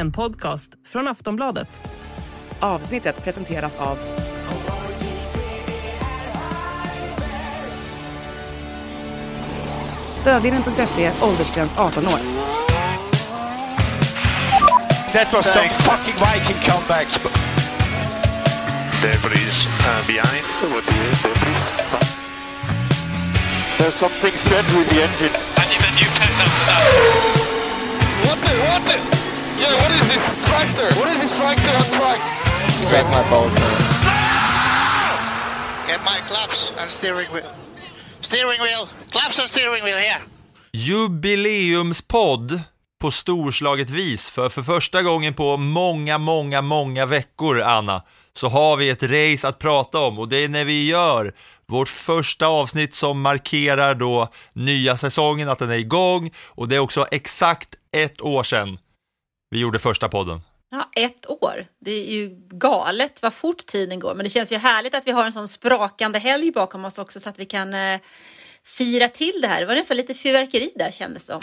en podcast från Aftonbladet. Avsnittet presenteras av Stödlinjen.se, åldersgräns 18 år. That was some fucking Viking comeback. Debris uh, behind. There's something strange with the engine. I need a new that. What the, what the? Yeah, what is this tractor? What is this tractor on track? Suck my balls, man. Get my claps and steering wheel. Steering wheel. Claps and steering wheel here. jubileumspodd på storslaget vis. För för första gången på många, många, många veckor, Anna, så har vi ett race att prata om och det är när vi gör vårt första avsnitt som markerar då nya säsongen, att den är igång och det är också exakt ett år sedan vi gjorde första podden. Ja, ett år. Det är ju galet vad fort tiden går. Men det känns ju härligt att vi har en sån sprakande helg bakom oss också så att vi kan eh, fira till det här. Det var nästan lite fyrverkeri där kändes det som.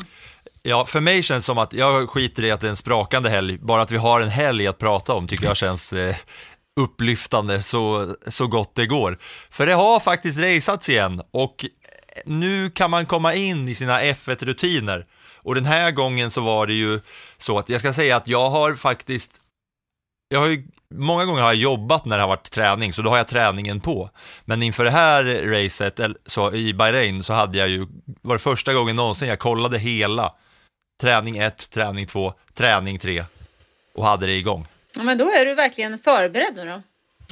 Ja, för mig känns det som att jag skiter i att det är en sprakande helg, bara att vi har en helg att prata om tycker jag känns eh, upplyftande så, så gott det går. För det har faktiskt raceats igen och nu kan man komma in i sina F1-rutiner. Och den här gången så var det ju så att jag ska säga att jag har faktiskt jag har ju, många gånger har jag jobbat när det har varit träning, så då har jag träningen på. Men inför det här racet så, i Bahrain så hade jag ju, var det första gången någonsin jag kollade hela träning 1, träning 2, träning 3 och hade det igång. Ja, men då är du verkligen förberedd nu då.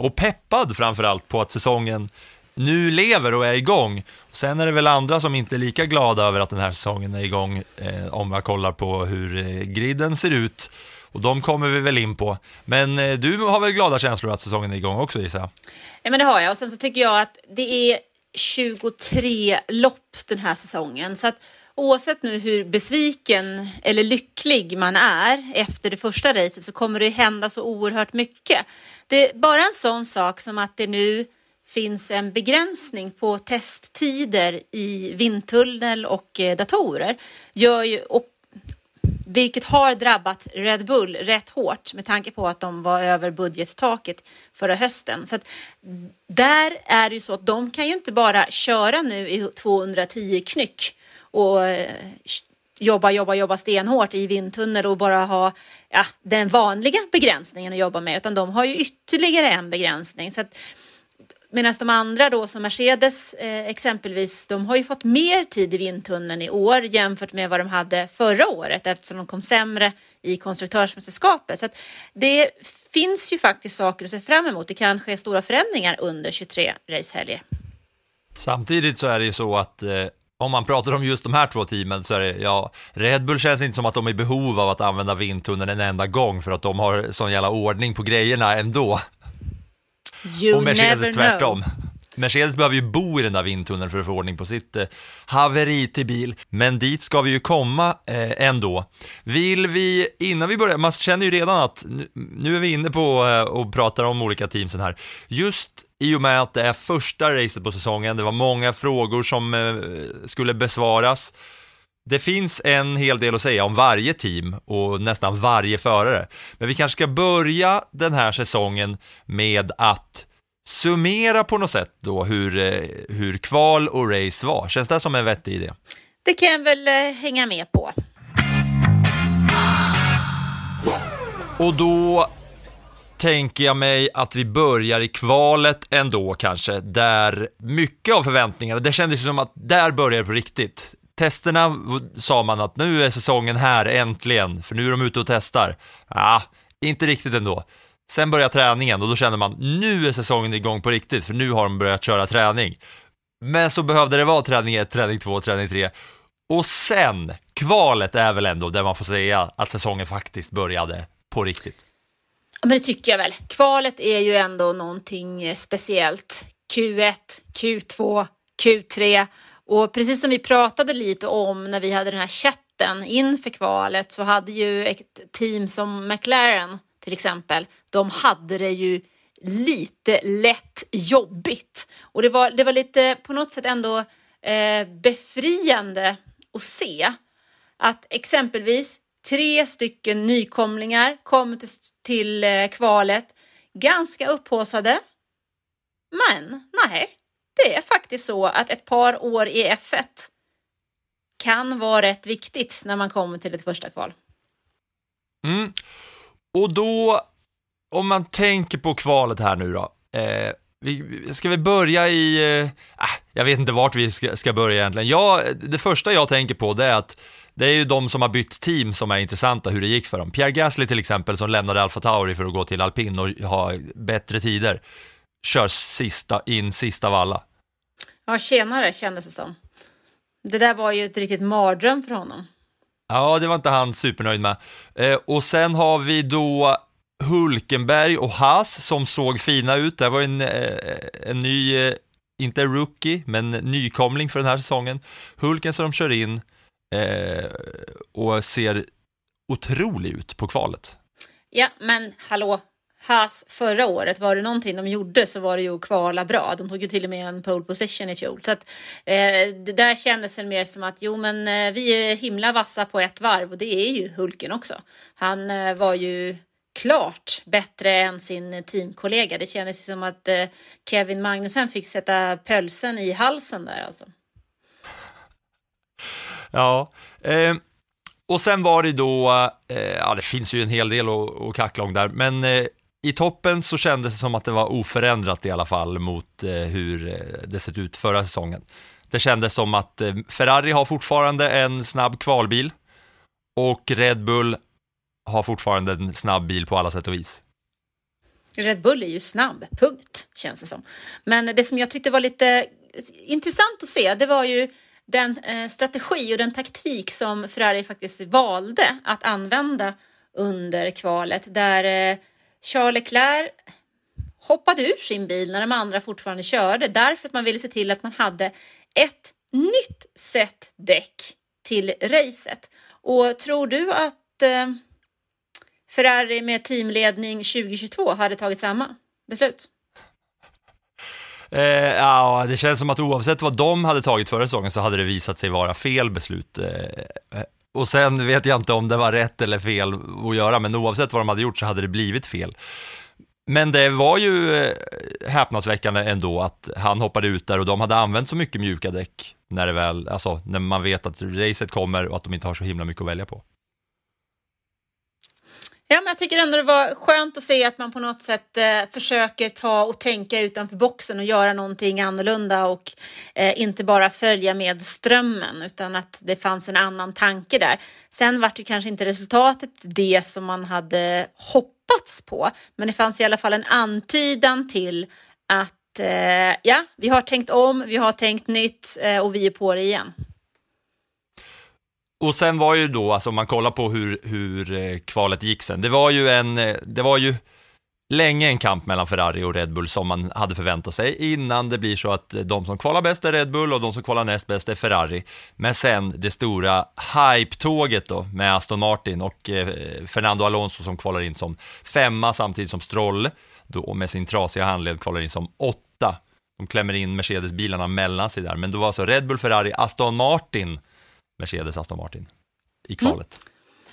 Och peppad framförallt på att säsongen nu lever och är igång. Sen är det väl andra som inte är lika glada över att den här säsongen är igång eh, om jag kollar på hur eh, griden ser ut. Och de kommer vi väl in på. Men eh, du har väl glada känslor att säsongen är igång också gissar jag? Ja, men det har jag. Och sen så tycker jag att det är 23 lopp den här säsongen. Så att oavsett nu hur besviken eller lycklig man är efter det första racet så kommer det hända så oerhört mycket. Det är bara en sån sak som att det nu finns en begränsning på testtider i vindtunnel och eh, datorer. Gör ju, och vilket har drabbat Red Bull rätt hårt med tanke på att de var över budgettaket förra hösten. Så att där är det ju så att de kan ju inte bara köra nu i 210 knyck och eh, jobba, jobba, jobba stenhårt i vindtunnel och bara ha ja, den vanliga begränsningen att jobba med, utan de har ju ytterligare en begränsning. Så att, Medan de andra då som Mercedes eh, exempelvis, de har ju fått mer tid i vindtunneln i år jämfört med vad de hade förra året eftersom de kom sämre i konstruktörsmästerskapet. Så att det finns ju faktiskt saker att se fram emot. Det kan ske stora förändringar under 23 racehelger. Samtidigt så är det ju så att eh, om man pratar om just de här två teamen så är det, ja, Red Bull känns inte som att de är i behov av att använda vindtunneln en enda gång för att de har sån jävla ordning på grejerna ändå. You och Mercedes tvärtom. know. Mercedes behöver ju bo i den där vindtunneln för att få ordning på sitt eh, haveri till bil, men dit ska vi ju komma eh, ändå. Vill vi, innan vi börjar, man känner ju redan att nu, nu är vi inne på eh, och pratar om olika teamsen här. Just i och med att det är första racet på säsongen, det var många frågor som eh, skulle besvaras. Det finns en hel del att säga om varje team och nästan varje förare. Men vi kanske ska börja den här säsongen med att summera på något sätt då hur, eh, hur kval och race var. Känns det som en vettig idé? Det kan jag väl eh, hänga med på. Och då tänker jag mig att vi börjar i kvalet ändå kanske, där mycket av förväntningarna, det kändes som att där börjar det på riktigt. Testerna sa man att nu är säsongen här äntligen, för nu är de ute och testar. Ja, inte riktigt ändå. Sen börjar träningen och då känner man nu är säsongen igång på riktigt, för nu har de börjat köra träning. Men så behövde det vara träning 1, träning 2, träning 3. Och sen, kvalet är väl ändå där man får säga att säsongen faktiskt började på riktigt. Ja, Men det tycker jag väl. Kvalet är ju ändå någonting eh, speciellt. Q1, Q2, Q3 och precis som vi pratade lite om när vi hade den här chatten inför kvalet så hade ju ett team som McLaren till exempel, de hade det ju lite lätt jobbigt och det var, det var lite på något sätt ändå eh, befriande att se att exempelvis tre stycken nykomlingar kom till, till eh, kvalet ganska upphaussade. Men nej, det är faktiskt så att ett par år i F1 kan vara rätt viktigt när man kommer till ett första kval. Mm. Och då, om man tänker på kvalet här nu då. Eh, vi, ska vi börja i, eh, ah, jag vet inte vart vi ska, ska börja egentligen. Jag, det första jag tänker på det är att det är ju de som har bytt team som är intressanta, hur det gick för dem. Pierre Gasly till exempel, som lämnade Alfa Tauri för att gå till alpin och ha bättre tider, kör sista, in sista av alla. Ja, tjenare kändes det som. Det där var ju ett riktigt mardröm för honom. Ja, det var inte han supernöjd med. Eh, och sen har vi då Hulkenberg och Haas som såg fina ut. Det var en, eh, en ny, eh, inte rookie, men nykomling för den här säsongen. Hulken som de kör in eh, och ser otrolig ut på kvalet. Ja, men hallå, Haas förra året, var det någonting de gjorde så var det ju att kvala bra. De tog ju till och med en pole position i fjol. Så att, eh, det där kändes väl mer som att jo men eh, vi är himla vassa på ett varv och det är ju Hulken också. Han eh, var ju klart bättre än sin teamkollega. Det kändes som att eh, Kevin Magnussen fick sätta pölsen i halsen där alltså. Ja, eh, och sen var det då, eh, ja det finns ju en hel del att, att kackla om där, men eh, i toppen så kändes det som att det var oförändrat i alla fall mot eh, hur eh, det sett ut förra säsongen. Det kändes som att eh, Ferrari har fortfarande en snabb kvalbil och Red Bull har fortfarande en snabb bil på alla sätt och vis. Red Bull är ju snabb, punkt, känns det som. Men det som jag tyckte var lite intressant att se, det var ju den strategi och den taktik som Ferrari faktiskt valde att använda under kvalet, där Charles Leclerc hoppade ur sin bil när de andra fortfarande körde, därför att man ville se till att man hade ett nytt set däck till racet. Och tror du att eh, Ferrari med teamledning 2022 hade tagit samma beslut? Eh, ja, det känns som att oavsett vad de hade tagit förra säsongen så hade det visat sig vara fel beslut. Eh, och sen vet jag inte om det var rätt eller fel att göra, men oavsett vad de hade gjort så hade det blivit fel. Men det var ju eh, häpnadsväckande ändå att han hoppade ut där och de hade använt så mycket mjuka däck när det väl, alltså när man vet att racet kommer och att de inte har så himla mycket att välja på. Ja, men jag tycker ändå det var skönt att se att man på något sätt eh, försöker ta och tänka utanför boxen och göra någonting annorlunda och eh, inte bara följa med strömmen utan att det fanns en annan tanke där. Sen vart ju kanske inte resultatet det som man hade hoppats på, men det fanns i alla fall en antydan till att eh, ja, vi har tänkt om, vi har tänkt nytt eh, och vi är på det igen. Och sen var ju då, alltså om man kollar på hur, hur eh, kvalet gick sen, det var ju en, eh, det var ju länge en kamp mellan Ferrari och Red Bull som man hade förväntat sig innan det blir så att eh, de som kvalar bäst är Red Bull och de som kvalar näst bäst är Ferrari. Men sen det stora hype-tåget då med Aston Martin och eh, Fernando Alonso som kvalar in som femma samtidigt som Stroll då med sin trasiga handled kvalar in som åtta. De klämmer in Mercedes-bilarna mellan sig där, men då var alltså Red Bull, Ferrari, Aston Martin Mercedes Aston Martin i kvalet. Mm.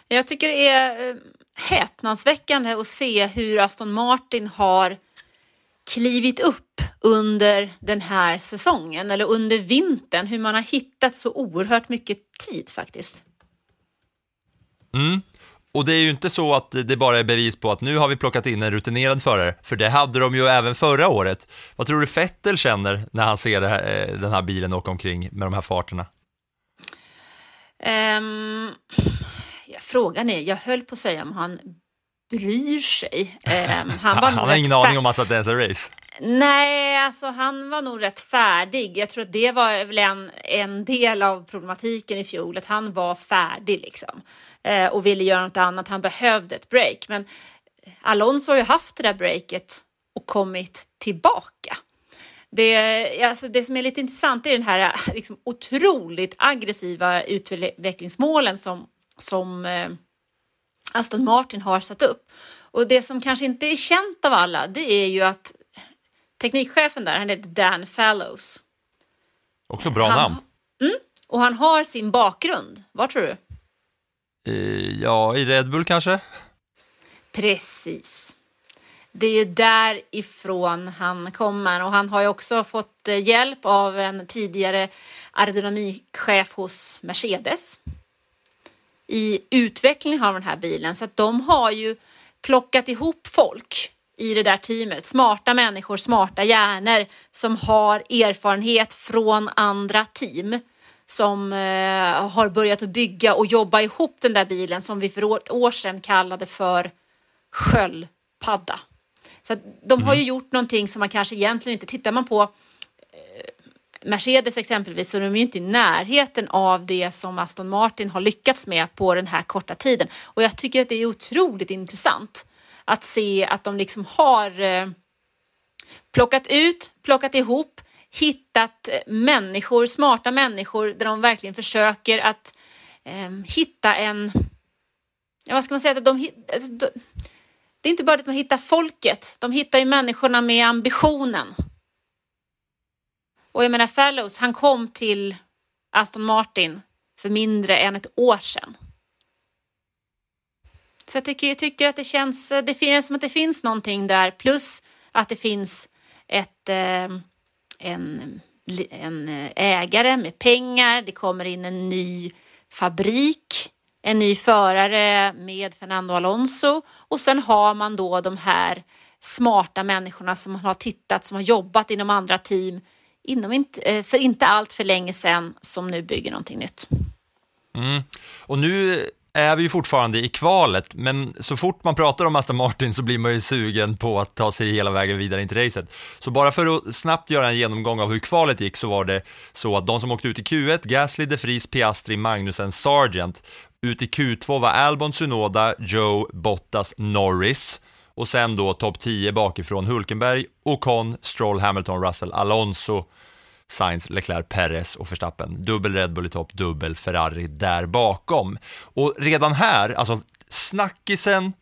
Jag tycker det är eh, häpnadsväckande att se hur Aston Martin har klivit upp under den här säsongen eller under vintern, hur man har hittat så oerhört mycket tid faktiskt. Mm. Och det är ju inte så att det bara är bevis på att nu har vi plockat in en rutinerad förare, för det hade de ju även förra året. Vad tror du Fettel känner när han ser här, eh, den här bilen åka omkring med de här farterna? Um, frågan är, jag höll på att säga om han bryr sig. Um, han, var han har ingen aning om att det är en race. Nej, alltså han var nog rätt färdig. Jag tror att det var väl en, en del av problematiken i fjol, att han var färdig liksom eh, och ville göra något annat. Han behövde ett break, men Alonso har ju haft det där breaket och kommit tillbaka. Det, alltså det som är lite intressant är den här liksom, otroligt aggressiva utvecklingsmålen som, som eh, Aston Martin har satt upp. Och det som kanske inte är känt av alla, det är ju att teknikchefen där, han heter Dan Fallows. Också bra han, namn. Mm, och han har sin bakgrund, vad tror du? Eh, ja, i Red Bull kanske? Precis. Det är ju därifrån han kommer och han har ju också fått eh, hjälp av en tidigare aerodynamikchef hos Mercedes i utvecklingen av den här bilen så att de har ju plockat ihop folk i det där teamet. Smarta människor, smarta hjärnor som har erfarenhet från andra team som eh, har börjat att bygga och jobba ihop den där bilen som vi för ett år sedan kallade för sköldpadda. Så de har ju gjort någonting som man kanske egentligen inte, tittar man på eh, Mercedes exempelvis så är de ju inte i närheten av det som Aston Martin har lyckats med på den här korta tiden. Och jag tycker att det är otroligt intressant att se att de liksom har eh, plockat ut, plockat ihop, hittat människor, smarta människor där de verkligen försöker att eh, hitta en, ja, vad ska man säga, att de, alltså, de, det är inte bara det att man hittar folket, de hittar ju människorna med ambitionen. Och jag menar Fallows, han kom till Aston Martin för mindre än ett år sedan. Så jag tycker, jag tycker att det känns, det finns som att det finns någonting där plus att det finns ett, eh, en, en eh, ägare med pengar, det kommer in en ny fabrik, en ny förare med Fernando Alonso och sen har man då de här smarta människorna som har tittat, som har jobbat inom andra team inom inte, eh, för inte allt för länge sedan som nu bygger någonting nytt. Mm. Och nu är vi ju fortfarande i kvalet, men så fort man pratar om Aston Martin så blir man ju sugen på att ta sig hela vägen vidare in till racet. Så bara för att snabbt göra en genomgång av hur kvalet gick så var det så att de som åkte ut i Q1, Gasly, De Vries, Piastri, Magnussen, Sargent. Ut i Q2 var Albon, Sunoda, Joe, Bottas, Norris och sen då topp 10 bakifrån Hulkenberg, Ocon, Stroll, Hamilton, Russell, Alonso, Sainz, Leclerc, Perez och Verstappen. Dubbel Red Bull i topp, dubbel Ferrari där bakom. Och redan här, alltså snackisen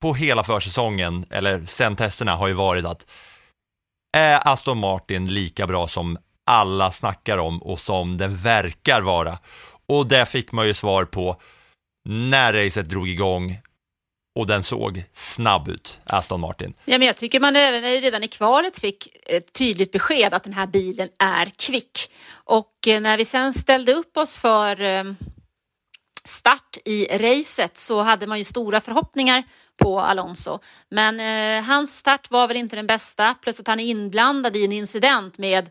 på hela försäsongen, eller sen testerna, har ju varit att är Aston Martin lika bra som alla snackar om och som den verkar vara? Och det fick man ju svar på när racet drog igång och den såg snabb ut, Aston Martin. Ja, men jag tycker man redan i kvalet fick ett tydligt besked att den här bilen är kvick. Och eh, när vi sen ställde upp oss för eh, start i racet så hade man ju stora förhoppningar på Alonso. Men eh, hans start var väl inte den bästa, plus att han är inblandad i en incident med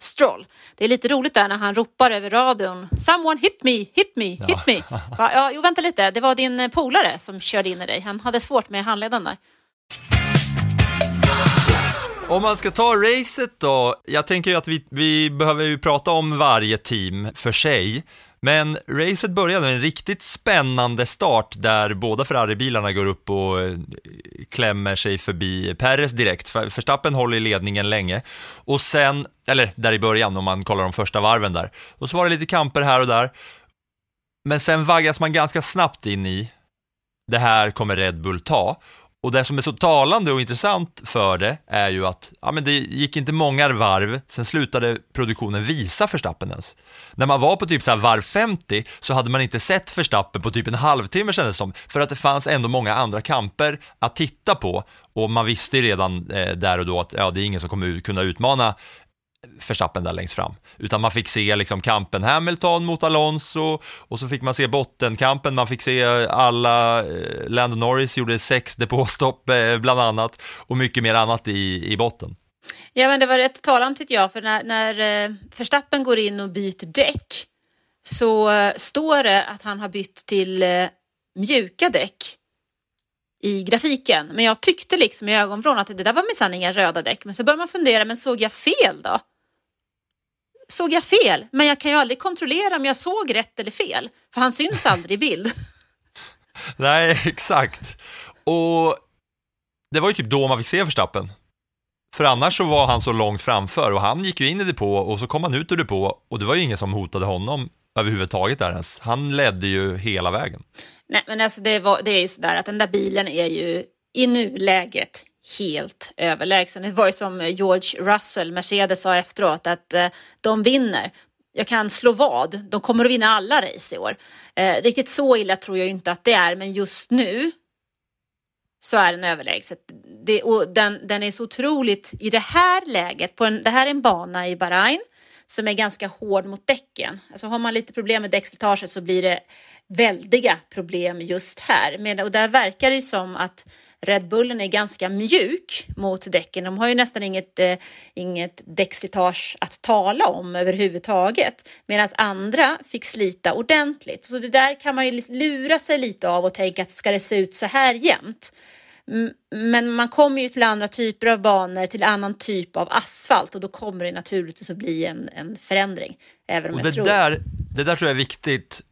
Stroll. Det är lite roligt där när han ropar över radion. Someone hit me, hit me, hit ja. me. Va, ja, jo, vänta lite, det var din polare som körde in i dig. Han hade svårt med handleden där. Om man ska ta racet då, jag tänker ju att vi, vi behöver ju prata om varje team för sig. Men racet började med en riktigt spännande start där båda Ferrari-bilarna går upp och eh, klämmer sig förbi Perez direkt. Verstappen håller i ledningen länge och sen, eller där i början om man kollar de första varven där, och så var det lite kamper här och där. Men sen vaggas man ganska snabbt in i det här kommer Red Bull ta och det som är så talande och intressant för det är ju att ja, men det gick inte många varv, sen slutade produktionen visa Verstappen ens. När man var på typ så varv 50 så hade man inte sett Verstappen på typ en halvtimme kändes det som, för att det fanns ändå många andra kamper att titta på och man visste ju redan eh, där och då att ja, det är ingen som kommer kunna utmana Verstappen där längst fram, utan man fick se liksom kampen Hamilton mot Alonso och så fick man se bottenkampen, man fick se eh, alla, eh, Lando Norris gjorde sex depåstopp eh, bland annat och mycket mer annat i, i botten. Ja men det var rätt talande tycker jag, för när, när eh, Verstappen går in och byter däck så eh, står det att han har bytt till eh, mjuka däck i grafiken. Men jag tyckte liksom i ögonvrån att det där var minsann inga röda däck. Men så börjar man fundera, men såg jag fel då? Såg jag fel? Men jag kan ju aldrig kontrollera om jag såg rätt eller fel. För han syns aldrig i bild. Nej, exakt. Och det var ju typ då man fick se Verstappen. För annars så var han så långt framför och han gick ju in i depå och så kom han ut ur depå och det var ju ingen som hotade honom överhuvudtaget där ens. Han ledde ju hela vägen. Nej, men alltså det, var, det är ju sådär att den där bilen är ju i nuläget helt överlägsen. Det var ju som George Russell, Mercedes, sa efteråt att eh, de vinner. jag kan slå vad. De kommer att vinna alla race i år. Eh, riktigt så illa tror jag inte att det är, men just nu så är den överlägset. Det, och den, den är så otroligt, i det här läget, på en, det här är en bana i Bahrain som är ganska hård mot däcken. Alltså har man lite problem med däckslitaget så blir det väldiga problem just här. Men, och där verkar det som att Red Bullen är ganska mjuk mot däcken. De har ju nästan inget, eh, inget däckslitage att tala om överhuvudtaget. Medan andra fick slita ordentligt. Så det där kan man ju lura sig lite av och tänka att ska det se ut så här jämt? Men man kommer ju till andra typer av banor, till annan typ av asfalt och då kommer det naturligtvis att bli en, en förändring. Även om och jag det, tror... där, det där tror jag är viktigt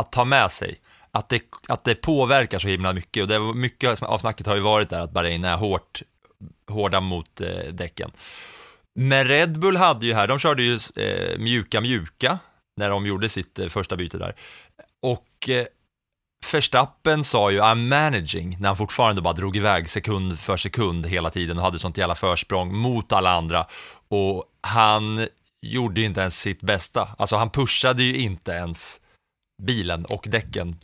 att ta med sig. Att det, att det påverkar så himla mycket och det, mycket av snacket har ju varit där att Bahrain är hårt, hårda mot eh, däcken. Men Red Bull hade ju här, de körde ju eh, mjuka mjuka när de gjorde sitt eh, första byte där. Och eh, Verstappen sa ju I'm managing när han fortfarande bara drog iväg sekund för sekund hela tiden och hade sånt jävla försprång mot alla andra. Och han gjorde ju inte ens sitt bästa. Alltså han pushade ju inte ens bilen och däcken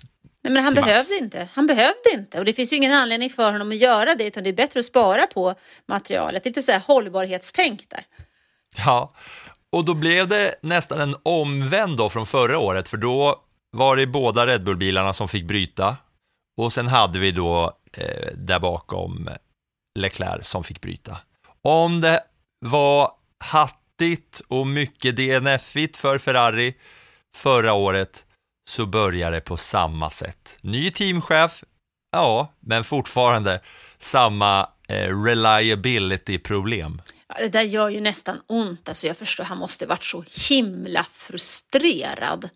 Nej, men han behövde inte. Han behövde inte och det finns ju ingen anledning för honom att göra det utan det är bättre att spara på materialet. Lite så här hållbarhetstänk där. Ja, och då blev det nästan en omvänd då från förra året för då var det båda Red Bull-bilarna som fick bryta och sen hade vi då eh, där bakom Leclerc som fick bryta. Om det var hattigt och mycket DNF-igt för Ferrari förra året så börjar det på samma sätt. Ny teamchef, ja, men fortfarande samma eh, reliability-problem. Det där gör ju nästan ont. Alltså jag förstår, han måste varit så himla frustrerad.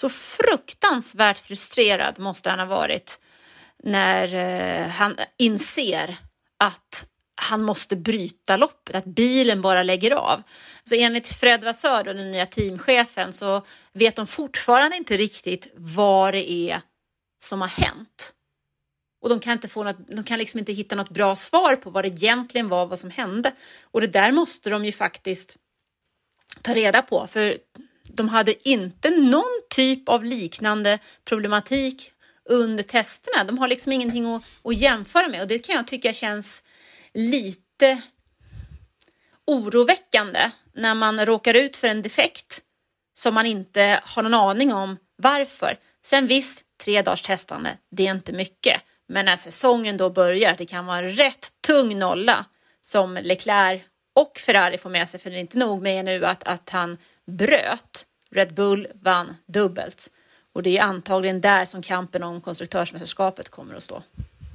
Så fruktansvärt frustrerad måste han ha varit när eh, han inser att han måste bryta loppet, att bilen bara lägger av. Så enligt Fred Vassör, den nya teamchefen, så vet de fortfarande inte riktigt vad det är som har hänt. Och de kan, inte få något, de kan liksom inte hitta något bra svar på vad det egentligen var, vad som hände. Och det där måste de ju faktiskt ta reda på, för de hade inte någon typ av liknande problematik under testerna. De har liksom ingenting att, att jämföra med och det kan jag tycka känns lite oroväckande när man råkar ut för en defekt som man inte har någon aning om varför. Sen visst, tre dagars testande, det är inte mycket. Men när säsongen då börjar, det kan vara en rätt tung nolla som Leclerc och Ferrari får med sig, för det är inte nog med nu att, att han bröt. Red Bull vann dubbelt. Och det är antagligen där som kampen om konstruktörsmästerskapet kommer att stå.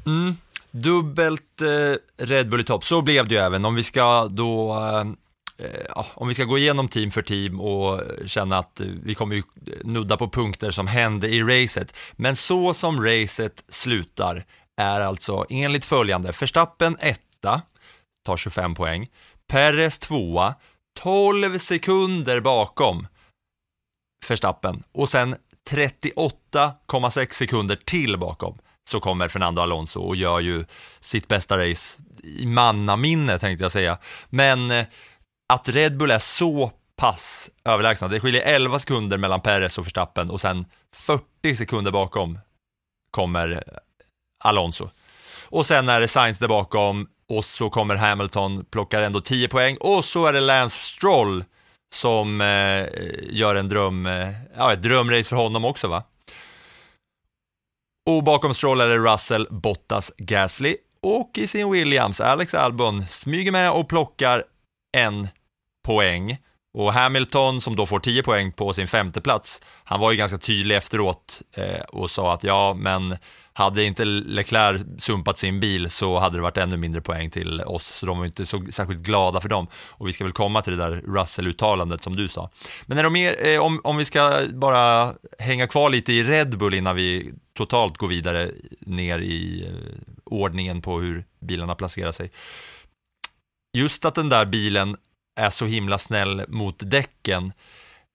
Mm. Dubbelt eh, Red Bull i topp, så blev det ju även. Om vi ska då eh, eh om vi ska gå igenom team för team och känna att eh, vi kommer ju nudda på punkter som hände i racet. Men så som racet slutar är alltså enligt följande, Verstappen etta, tar 25 poäng, Perez tvåa, 12 sekunder bakom Verstappen och sen 38,6 sekunder till bakom så kommer Fernando Alonso och gör ju sitt bästa race i mannaminne tänkte jag säga. Men eh, att Red Bull är så pass överlägsna, det skiljer 11 sekunder mellan Perez och Verstappen och sen 40 sekunder bakom kommer Alonso. Och sen är det Sainz där bakom och så kommer Hamilton, plockar ändå 10 poäng och så är det Lance Stroll som eh, gör en dröm, eh, ja, ett drömrace för honom också va? Och bakom Stroll är det Russell, Bottas, Gasly och i sin Williams, Alex Albon, smyger med och plockar en poäng. Och Hamilton som då får 10 poäng på sin femte plats, han var ju ganska tydlig efteråt eh, och sa att ja, men hade inte Leclerc sumpat sin bil så hade det varit ännu mindre poäng till oss, så de var inte så särskilt glada för dem. Och vi ska väl komma till det där Russell-uttalandet som du sa. Men är de mer, eh, om, om vi ska bara hänga kvar lite i Red Bull innan vi totalt går vidare ner i eh, ordningen på hur bilarna placerar sig. Just att den där bilen är så himla snäll mot däcken,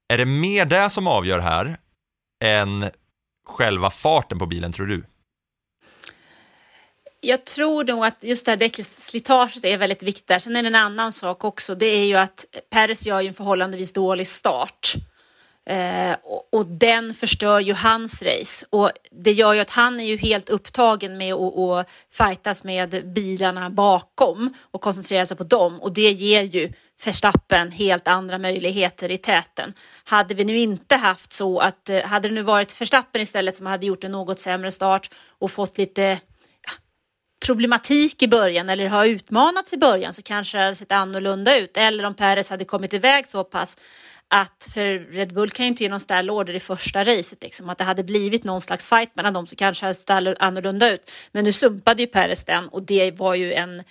är det mer det som avgör här än själva farten på bilen tror du? Jag tror nog att just det här däckslitaget är väldigt viktigt där. Sen är det en annan sak också. Det är ju att Perez gör ju en förhållandevis dålig start. Eh, och, och, den förstör ju hans race och det gör ju att han är ju helt upptagen med att, att fightas med bilarna bakom och koncentrera sig på dem och det ger ju Verstappen helt andra möjligheter i täten. Hade vi nu inte haft så att, eh, hade det nu varit Verstappen istället som hade gjort en något sämre start och fått lite problematik i början eller har utmanats i början så kanske det hade sett annorlunda ut. Eller om Perez hade kommit iväg så pass att, för Red Bull kan ju inte ge någon stall order i första racet, liksom, att det hade blivit någon slags fight mellan dem så kanske det hade sett annorlunda ut. Men nu sumpade ju Perez den och det var ju en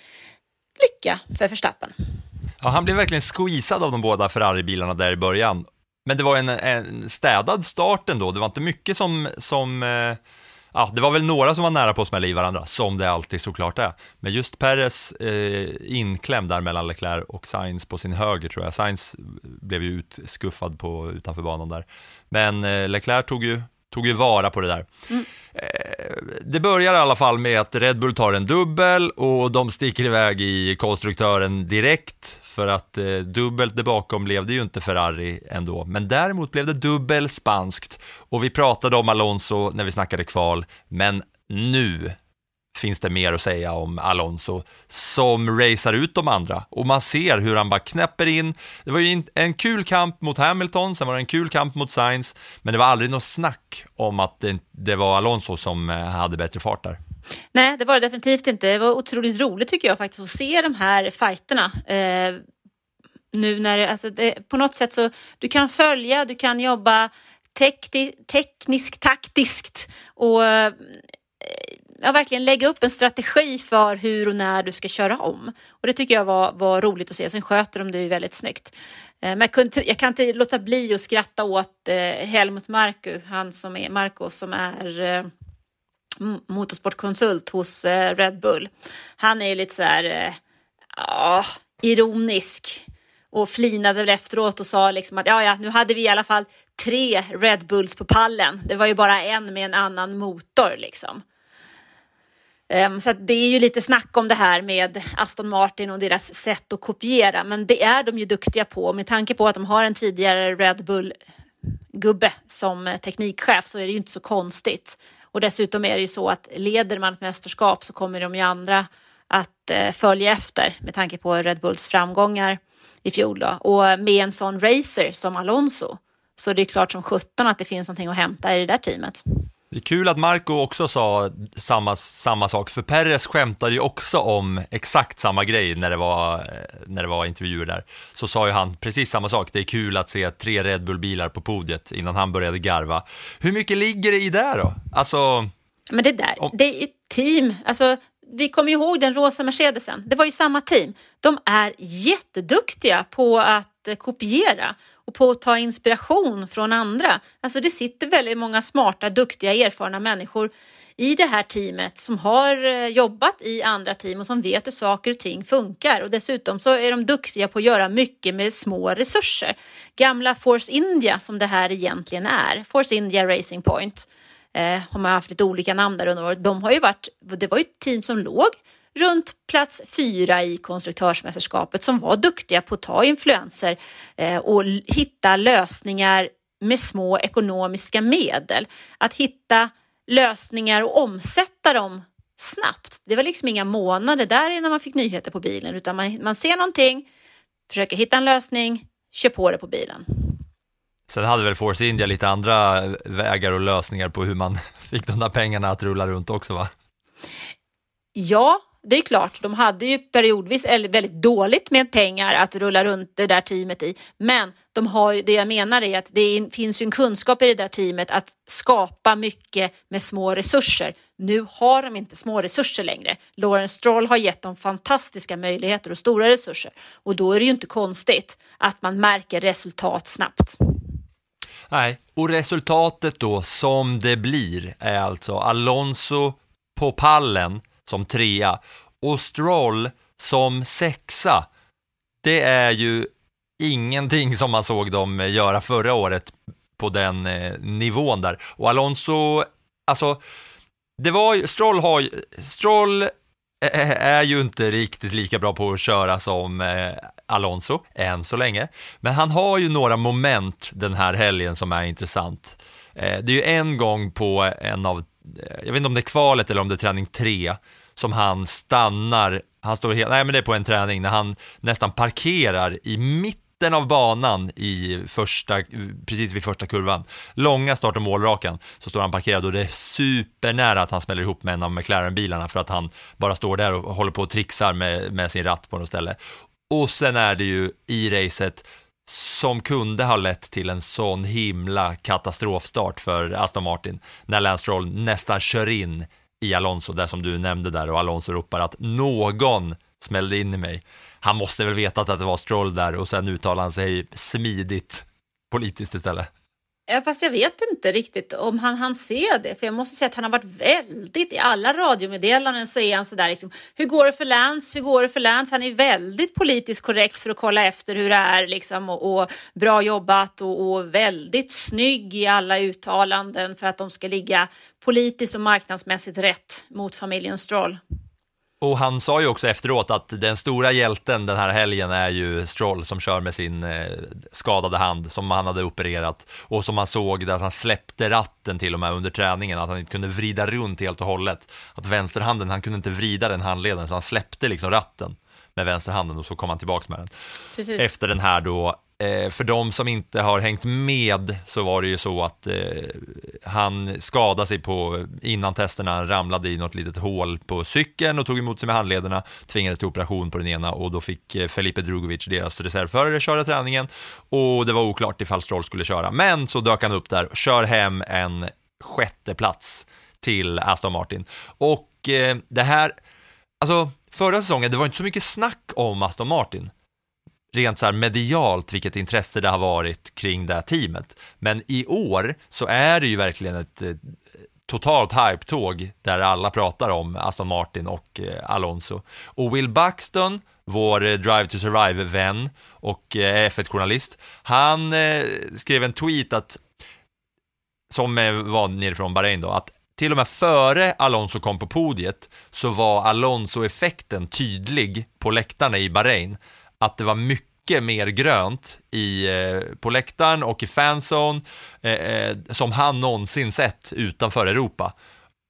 lycka för Verstappen. Ja, han blev verkligen squeezad av de båda Ferrari-bilarna där i början. Men det var en, en städad start ändå, det var inte mycket som, som eh ja, det var väl några som var nära på att smälla i varandra, som det alltid såklart är. Men just Perez eh, inklämd där mellan Leclerc och Sainz på sin höger tror jag. Sainz blev ju utskuffad på, utanför banan där. Men eh, Leclerc tog ju, tog ju vara på det där. Mm. Eh, det börjar i alla fall med att Red Bull tar en dubbel och de sticker iväg i konstruktören direkt för att eh, dubbelt där bakom blev det ju inte Ferrari ändå, men däremot blev det dubbel spanskt och vi pratade om Alonso när vi snackade kval, men nu finns det mer att säga om Alonso som racear ut de andra och man ser hur han bara knäpper in. Det var ju en kul kamp mot Hamilton, sen var det en kul kamp mot Sainz, men det var aldrig något snack om att det, det var Alonso som eh, hade bättre fart där. Nej, det var det definitivt inte. Det var otroligt roligt tycker jag faktiskt att se de här fighterna. Eh, nu när det, alltså det, på något sätt så du kan följa, du kan jobba tekniskt, taktiskt och eh, ja, verkligen lägga upp en strategi för hur och när du ska köra om. Och det tycker jag var, var roligt att se. Sen sköter de det ju väldigt snyggt. Eh, men jag, kunde, jag kan inte låta bli att skratta åt eh, Helmut Marko, han som är, Marko som är eh, motorsportkonsult hos eh, Red Bull. Han är ju lite så här, eh, ja, ironisk och flinade väl efteråt och sa liksom att ja, ja, nu hade vi i alla fall tre Red Bulls på pallen. Det var ju bara en med en annan motor liksom. Ehm, så det är ju lite snack om det här med Aston Martin och deras sätt att kopiera, men det är de ju duktiga på. Med tanke på att de har en tidigare Red Bull gubbe som teknikchef så är det ju inte så konstigt. Och dessutom är det ju så att leder man ett mästerskap så kommer de ju andra att eh, följa efter med tanke på Red Bulls framgångar i fjol. Då. Och med en sån racer som Alonso så det är klart som sjutton att det finns någonting att hämta i det där teamet. Det är kul att Marco också sa samma, samma sak, för Perez skämtade ju också om exakt samma grej när det, var, när det var intervjuer där. Så sa ju han precis samma sak, det är kul att se tre Red Bull-bilar på podiet innan han började garva. Hur mycket ligger det i det då? Alltså... Men det där, om... det är ju team, alltså vi kommer ihåg den rosa Mercedesen. Det var ju samma team. De är jätteduktiga på att kopiera och på att ta inspiration från andra. Alltså det sitter väldigt många smarta, duktiga, erfarna människor i det här teamet som har eh, jobbat i andra team och som vet hur saker och ting funkar och dessutom så är de duktiga på att göra mycket med små resurser. Gamla Force India som det här egentligen är, Force India Racing Point eh, har man haft lite olika namn där under året. De har ju varit, det var ju ett team som låg runt plats fyra i konstruktörsmästerskapet som var duktiga på att ta influenser eh, och hitta lösningar med små ekonomiska medel. Att hitta lösningar och omsätta dem snabbt. Det var liksom inga månader där innan man fick nyheter på bilen utan man, man ser någonting, försöker hitta en lösning, kör på det på bilen. Sen hade väl Force India lite andra vägar och lösningar på hur man fick de där pengarna att rulla runt också va? Ja, det är klart, de hade ju periodvis väldigt dåligt med pengar att rulla runt det där teamet i. Men de har ju, det jag menar är att det finns ju en kunskap i det där teamet att skapa mycket med små resurser. Nu har de inte små resurser längre. Lawrence Stroll har gett dem fantastiska möjligheter och stora resurser och då är det ju inte konstigt att man märker resultat snabbt. Nej, och resultatet då som det blir är alltså Alonso på pallen som trea och Stroll som sexa. Det är ju ingenting som man såg dem göra förra året på den eh, nivån där. Och Alonso, alltså, det var ju, Stroll har Stroll eh, eh, är ju inte riktigt lika bra på att köra som eh, Alonso, än så länge. Men han har ju några moment den här helgen som är intressant. Eh, det är ju en gång på en av, Eh, jag vet inte om det är kvalet eller om det är träning tre, som han stannar, han står helt, nej men det är på en träning när han nästan parkerar i mitten av banan i första, precis vid första kurvan. Långa start och målrakan så står han parkerad och det är supernära att han smäller ihop med en av McLaren-bilarna för att han bara står där och håller på och trixar med, med sin ratt på något ställe. Och sen är det ju i racet som kunde ha lett till en sån himla katastrofstart för Aston Martin när Lance Stroll nästan kör in i Alonso, där som du nämnde där och Alonso ropar att någon smällde in i mig. Han måste väl vetat att det var Stroll där och sen uttalar han sig smidigt politiskt istället. Ja, fast jag vet inte riktigt om han han ser det, för jag måste säga att han har varit väldigt, i alla radiomeddelanden så är han sådär liksom, hur går det för Lance, hur går det för Lance? Han är väldigt politiskt korrekt för att kolla efter hur det är liksom och, och bra jobbat och, och, väldigt snygg i alla uttalanden för att de ska ligga politiskt och marknadsmässigt rätt mot familjen Stroll. Och han sa ju också efteråt att den stora hjälten den här helgen är ju Stroll som kör med sin eh, skadade hand som han hade opererat och som man såg där han släppte ratten till och med under träningen, att han inte kunde vrida runt helt och hållet. Att vänsterhanden, han kunde inte vrida den handleden så han släppte liksom ratten med vänsterhanden och så kom han tillbaks med den. Precis. Efter den här då Eh, för de som inte har hängt med så var det ju så att eh, han skadade sig på, innan testerna, han ramlade i något litet hål på cykeln och tog emot sig med handlederna, tvingades till operation på den ena och då fick eh, Felipe Drugovic, deras reservförare, köra träningen och det var oklart ifall Stroll skulle köra. Men så dök han upp där, och kör hem en sjätte plats till Aston Martin. Och eh, det här, alltså förra säsongen, det var inte så mycket snack om Aston Martin rent så här medialt vilket intresse det har varit kring det här teamet. Men i år så är det ju verkligen ett eh, totalt hype-tåg där alla pratar om Aston Martin och eh, Alonso. Och Will Buxton, vår eh, Drive to Survive-vän och eh, F1-journalist, han eh, skrev en tweet att, som eh, var nerifrån Bahrain då, att till och med före Alonso kom på podiet så var Alonso-effekten tydlig på läktarna i Bahrain att det var mycket mer grönt i, eh, på läktaren och i fanzone eh, eh, som han någonsin sett utanför Europa.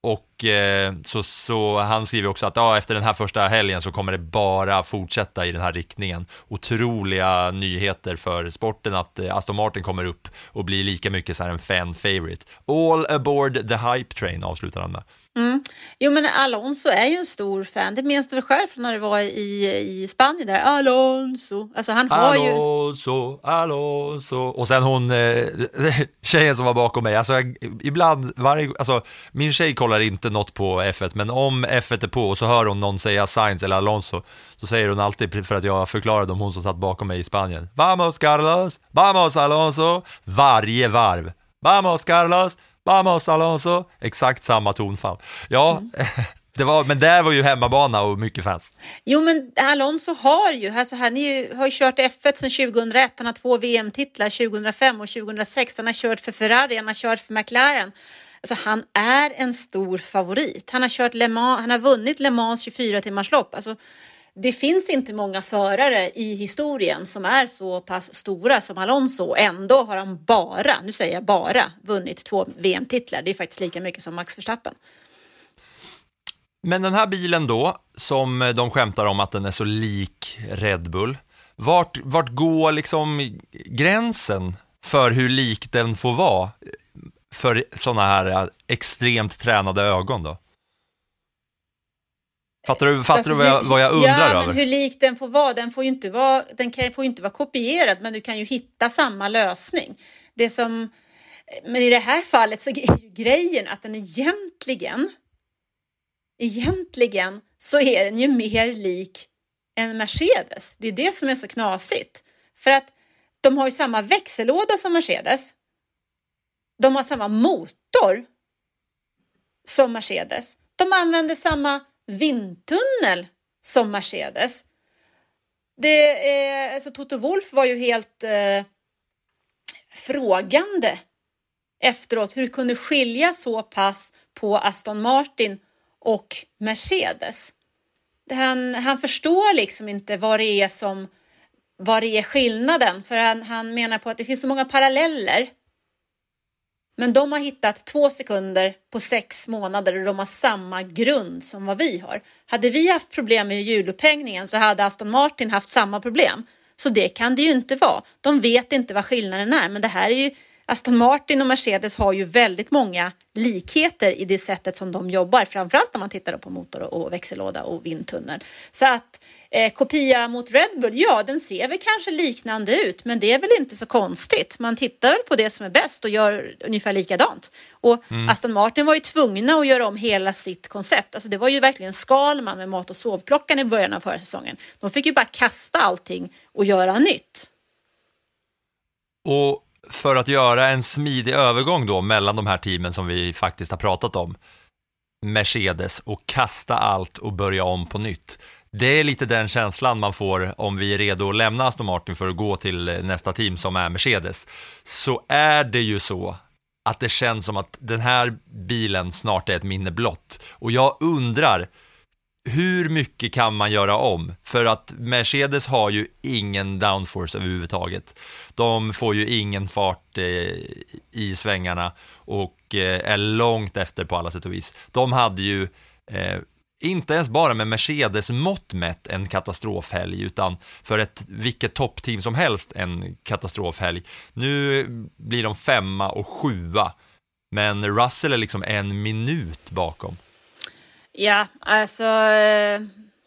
Och eh, så, så han skriver också att ja, efter den här första helgen så kommer det bara fortsätta i den här riktningen. Otroliga nyheter för sporten att eh, Aston Martin kommer upp och blir lika mycket så här en fan favorite. All aboard the hype train avslutar han med. Mm. Jo men Alonso är ju en stor fan. Det minns du väl själv från när du var i, i Spanien där. Alonso. Alltså han har Alonso, ju... Alonso. Alonso. Och sen hon, eh, tjejen som var bakom mig. Alltså ibland, varje, alltså min tjej kollar inte något på F1, men om F1 är på och så hör hon någon säga Sainz eller Alonso, så säger hon alltid för att jag förklarade om hon som satt bakom mig i Spanien. Vamos Carlos, vamos Alonso. Varje varv. Vamos Carlos, Vamos Alonso, exakt samma tonfall. Ja, mm. det var, men där var ju hemmabana och mycket fans. Jo, men Alonso har ju, alltså han ju, har ju kört F1 sedan 2001, han har två VM-titlar 2005 och 2006, han har kört för Ferrari, han har kört för McLaren. Alltså han är en stor favorit. Han har kört Le Mans, han har vunnit Le Mans 24 timmars lopp. Alltså, det finns inte många förare i historien som är så pass stora som Alonso. Ändå har han bara, nu säger jag bara, vunnit två VM-titlar. Det är faktiskt lika mycket som Max Verstappen. Men den här bilen då, som de skämtar om att den är så lik Red Bull, vart, vart går liksom gränsen för hur lik den får vara för sådana här extremt tränade ögon då? Fattar du, fattar alltså, du vad, jag, vad jag undrar ja, över? Men hur lik den får vara, den får ju inte vara, den kan, får inte vara kopierad, men du kan ju hitta samma lösning. Det som, men i det här fallet så är ju grejen att den egentligen, egentligen så är den ju mer lik en Mercedes. Det är det som är så knasigt. För att de har ju samma växellåda som Mercedes. De har samma motor som Mercedes. De använder samma vindtunnel som Mercedes. Det är, alltså Toto Wolf var ju helt eh, frågande efteråt hur det kunde skilja så pass på Aston Martin och Mercedes. han, han förstår liksom inte vad det är som vad det är skillnaden. För han, han menar på att det finns så många paralleller. Men de har hittat två sekunder på sex månader och de har samma grund som vad vi har. Hade vi haft problem med hjulupphängningen så hade Aston Martin haft samma problem. Så det kan det ju inte vara. De vet inte vad skillnaden är, men det här är ju Aston Martin och Mercedes har ju väldigt många likheter i det sättet som de jobbar, framförallt när man tittar på motor och växellåda och vindtunnel. Så att eh, kopia mot Red Bull, ja, den ser väl kanske liknande ut, men det är väl inte så konstigt. Man tittar väl på det som är bäst och gör ungefär likadant. Och mm. Aston Martin var ju tvungna att göra om hela sitt koncept. Alltså det var ju verkligen Skalman med mat och sovklockan i början av förra säsongen. De fick ju bara kasta allting och göra nytt. Och för att göra en smidig övergång då mellan de här teamen som vi faktiskt har pratat om, Mercedes och kasta allt och börja om på nytt. Det är lite den känslan man får om vi är redo att lämna Aston Martin för att gå till eh, nästa team som är Mercedes. Så är det ju så att det känns som att den här bilen snart är ett minne blott. Och jag undrar, hur mycket kan man göra om? För att Mercedes har ju ingen downforce överhuvudtaget. De får ju ingen fart eh, i svängarna och eh, är långt efter på alla sätt och vis. De hade ju eh, inte ens bara med Mercedes mått mätt en katastrofhelg, utan för ett vilket toppteam som helst en katastrofhelg. Nu blir de femma och sjua, men Russell är liksom en minut bakom. Ja, alltså eh,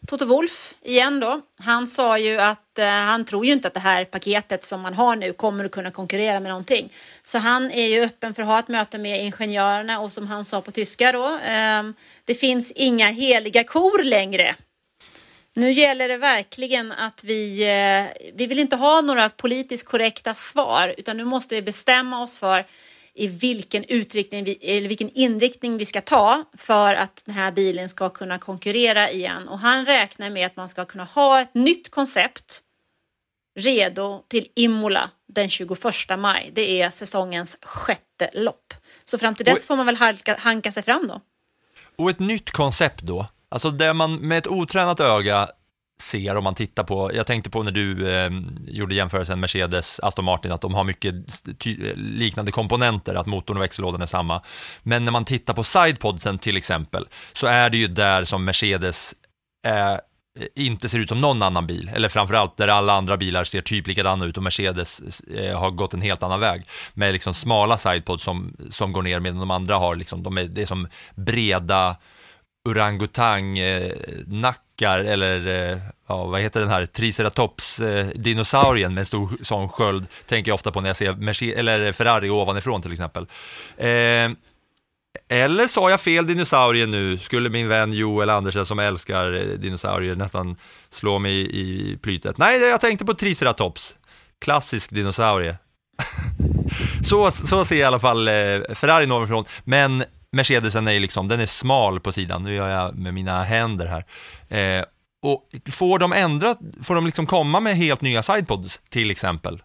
Toto Wolf igen då. Han sa ju att eh, han tror ju inte att det här paketet som man har nu kommer att kunna konkurrera med någonting. Så han är ju öppen för att ha ett möte med ingenjörerna och som han sa på tyska då, eh, det finns inga heliga kor längre. Nu gäller det verkligen att vi, eh, vi vill inte ha några politiskt korrekta svar utan nu måste vi bestämma oss för i vilken, utriktning vi, eller vilken inriktning vi ska ta för att den här bilen ska kunna konkurrera igen. Och han räknar med att man ska kunna ha ett nytt koncept redo till Imola den 21 maj. Det är säsongens sjätte lopp. Så fram till dess får man väl halka, hanka sig fram då. Och ett nytt koncept då? Alltså det man med ett otränat öga ser om man tittar på, jag tänkte på när du eh, gjorde jämförelsen Mercedes, Aston Martin, att de har mycket liknande komponenter, att motorn och växellådan är samma. Men när man tittar på sidepodsen till exempel, så är det ju där som Mercedes eh, inte ser ut som någon annan bil, eller framförallt där alla andra bilar ser typ likadana ut och Mercedes eh, har gått en helt annan väg med liksom smala sidepods som, som går ner medan de andra har liksom, de är, det är som breda orangutang-nackar eh, eller eh, ja, vad heter den här triceratops-dinosaurien eh, med en stor sån sköld, tänker jag ofta på när jag ser Mercedes, eller Ferrari ovanifrån till exempel. Eh, eller sa jag fel dinosaurie nu? Skulle min vän Joel Andersen som älskar eh, dinosaurier nästan slå mig i, i plytet? Nej, jag tänkte på triceratops. Klassisk dinosaurie. så, så ser i alla fall eh, Ferrari ovanifrån, men Mercedesen är liksom, den är smal på sidan, nu gör jag med mina händer här. Eh, och får de ändra, får de liksom komma med helt nya sidepods till exempel?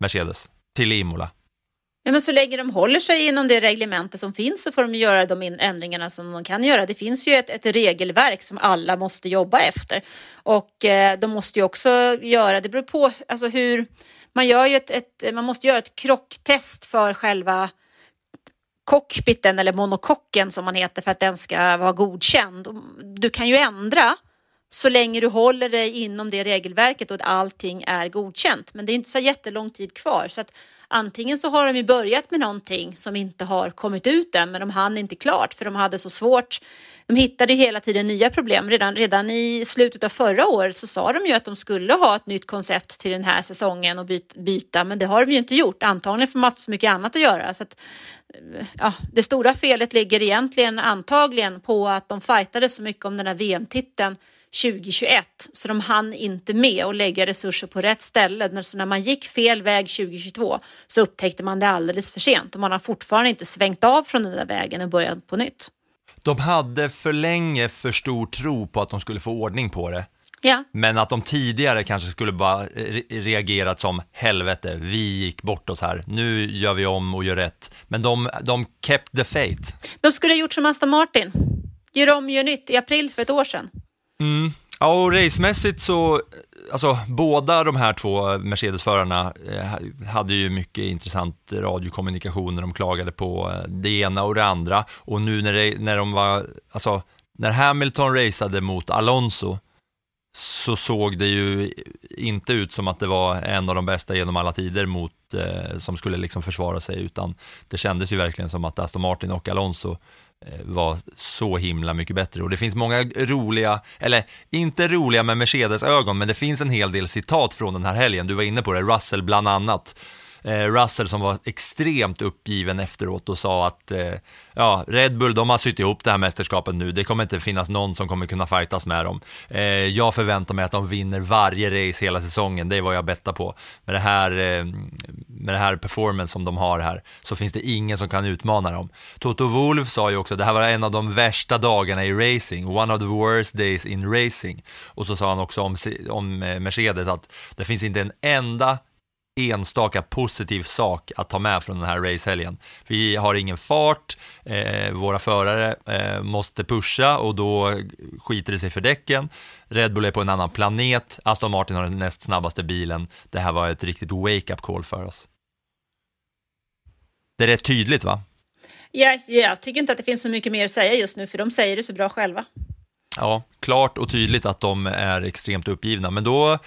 Mercedes, till Imola. Ja, men så länge de håller sig inom det reglementet som finns så får de göra de ändringarna som de kan göra. Det finns ju ett, ett regelverk som alla måste jobba efter och eh, de måste ju också göra, det beror på alltså hur, man gör ju ett, ett man måste göra ett krocktest för själva cockpiten eller monokocken som man heter för att den ska vara godkänd. Du kan ju ändra så länge du håller dig inom det regelverket och att allting är godkänt. Men det är inte så jättelång tid kvar så att antingen så har de ju börjat med någonting som inte har kommit ut än, men de hann inte klart för de hade så svårt. De hittade hela tiden nya problem. Redan, redan i slutet av förra året så sa de ju att de skulle ha ett nytt koncept till den här säsongen och byta, men det har de ju inte gjort. Antagligen för de har haft så mycket annat att göra. Så att, ja, det stora felet ligger egentligen antagligen på att de fightade så mycket om den här VM-titeln 2021 så de hann inte med att lägga resurser på rätt ställe. Så när man gick fel väg 2022 så upptäckte man det alldeles för sent och man har fortfarande inte svängt av från den där vägen och börjat på nytt. De hade för länge för stor tro på att de skulle få ordning på det. Ja. Men att de tidigare kanske skulle bara reagerat som helvete, vi gick bort oss här, nu gör vi om och gör rätt. Men de, de kept the faith. De skulle ha gjort som Aston Martin, gör om, gör nytt i april för ett år sedan. Mm. Ja, och racemässigt så, alltså båda de här två Mercedes-förarna eh, hade ju mycket intressant radiokommunikation när de klagade på eh, det ena och det andra. Och nu när, det, när de var, alltså när Hamilton raceade mot Alonso så såg det ju inte ut som att det var en av de bästa genom alla tider mot, eh, som skulle liksom försvara sig, utan det kändes ju verkligen som att Aston Martin och Alonso Eh, var så himla mycket bättre. Och det finns många roliga, eller inte roliga med Mercedes ögon, men det finns en hel del citat från den här helgen. Du var inne på det, Russell bland annat. Eh, Russell som var extremt uppgiven efteråt och sa att eh, ja, Red Bull, de har sytt ihop det här mästerskapet nu, det kommer inte finnas någon som kommer kunna fightas med dem. Eh, jag förväntar mig att de vinner varje race hela säsongen, det är vad jag bettar på. Med det här, eh, med det här performance som de har här, så finns det ingen som kan utmana dem. Toto Wolff sa ju också, det här var en av de värsta dagarna i racing, one of the worst days in racing. Och så sa han också om, om eh, Mercedes att det finns inte en enda enstaka positiv sak att ta med från den här racehelgen. Vi har ingen fart, eh, våra förare eh, måste pusha och då skiter det sig för däcken. Red Bull är på en annan planet, Aston Martin har den näst snabbaste bilen. Det här var ett riktigt wake-up call för oss. Det är rätt tydligt va? Ja, jag tycker inte att det finns så mycket mer att säga just nu, för de säger det så bra själva. Ja, klart och tydligt att de är extremt uppgivna, men då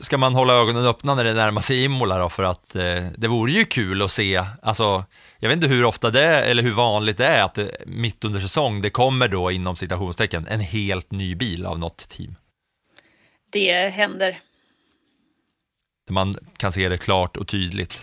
ska man hålla ögonen öppna när det närmar sig Imola då, för att eh, det vore ju kul att se, alltså, jag vet inte hur ofta det är, eller hur vanligt det är att det, mitt under säsong, det kommer då inom citationstecken en helt ny bil av något team. Det händer. Man kan se det klart och tydligt.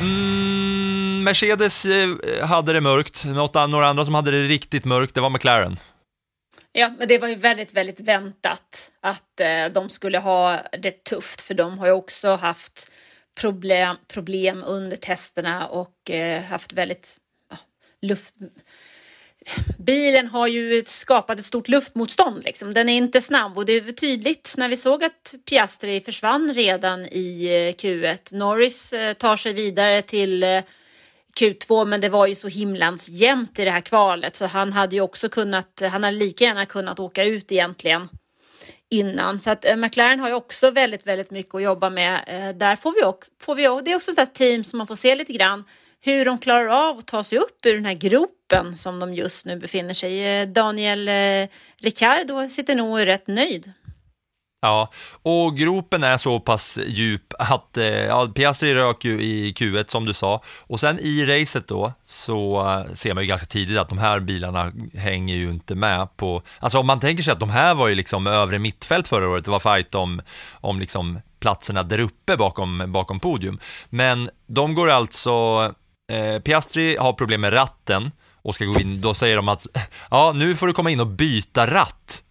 Mm, Mercedes eh, hade det mörkt, Något, några andra som hade det riktigt mörkt, det var McLaren. Ja, men det var ju väldigt, väldigt väntat att eh, de skulle ha det tufft, för de har ju också haft problem, problem under testerna och eh, haft väldigt ja, luft... Bilen har ju skapat ett stort luftmotstånd. Liksom. Den är inte snabb och det är tydligt när vi såg att Piastri försvann redan i eh, Q1. Norris eh, tar sig vidare till eh, Q2 men det var ju så himlans jämnt i det här kvalet så han hade ju också kunnat, han hade lika gärna kunnat åka ut egentligen innan. Så att McLaren har ju också väldigt, väldigt mycket att jobba med. Där får vi också, får vi, det är också ett team som man får se lite grann hur de klarar av att ta sig upp ur den här gropen som de just nu befinner sig i. Daniel eh, Ricciardo sitter nog rätt nöjd. Ja, och gropen är så pass djup att eh, ja, Piastri rök ju i Q1 som du sa och sen i racet då så eh, ser man ju ganska tidigt att de här bilarna hänger ju inte med på, alltså om man tänker sig att de här var ju liksom övre mittfält förra året, det var fight om, om liksom platserna där uppe bakom, bakom podium, men de går alltså, eh, Piastri har problem med ratten och ska gå in, då säger de att ja, nu får du komma in och byta ratt.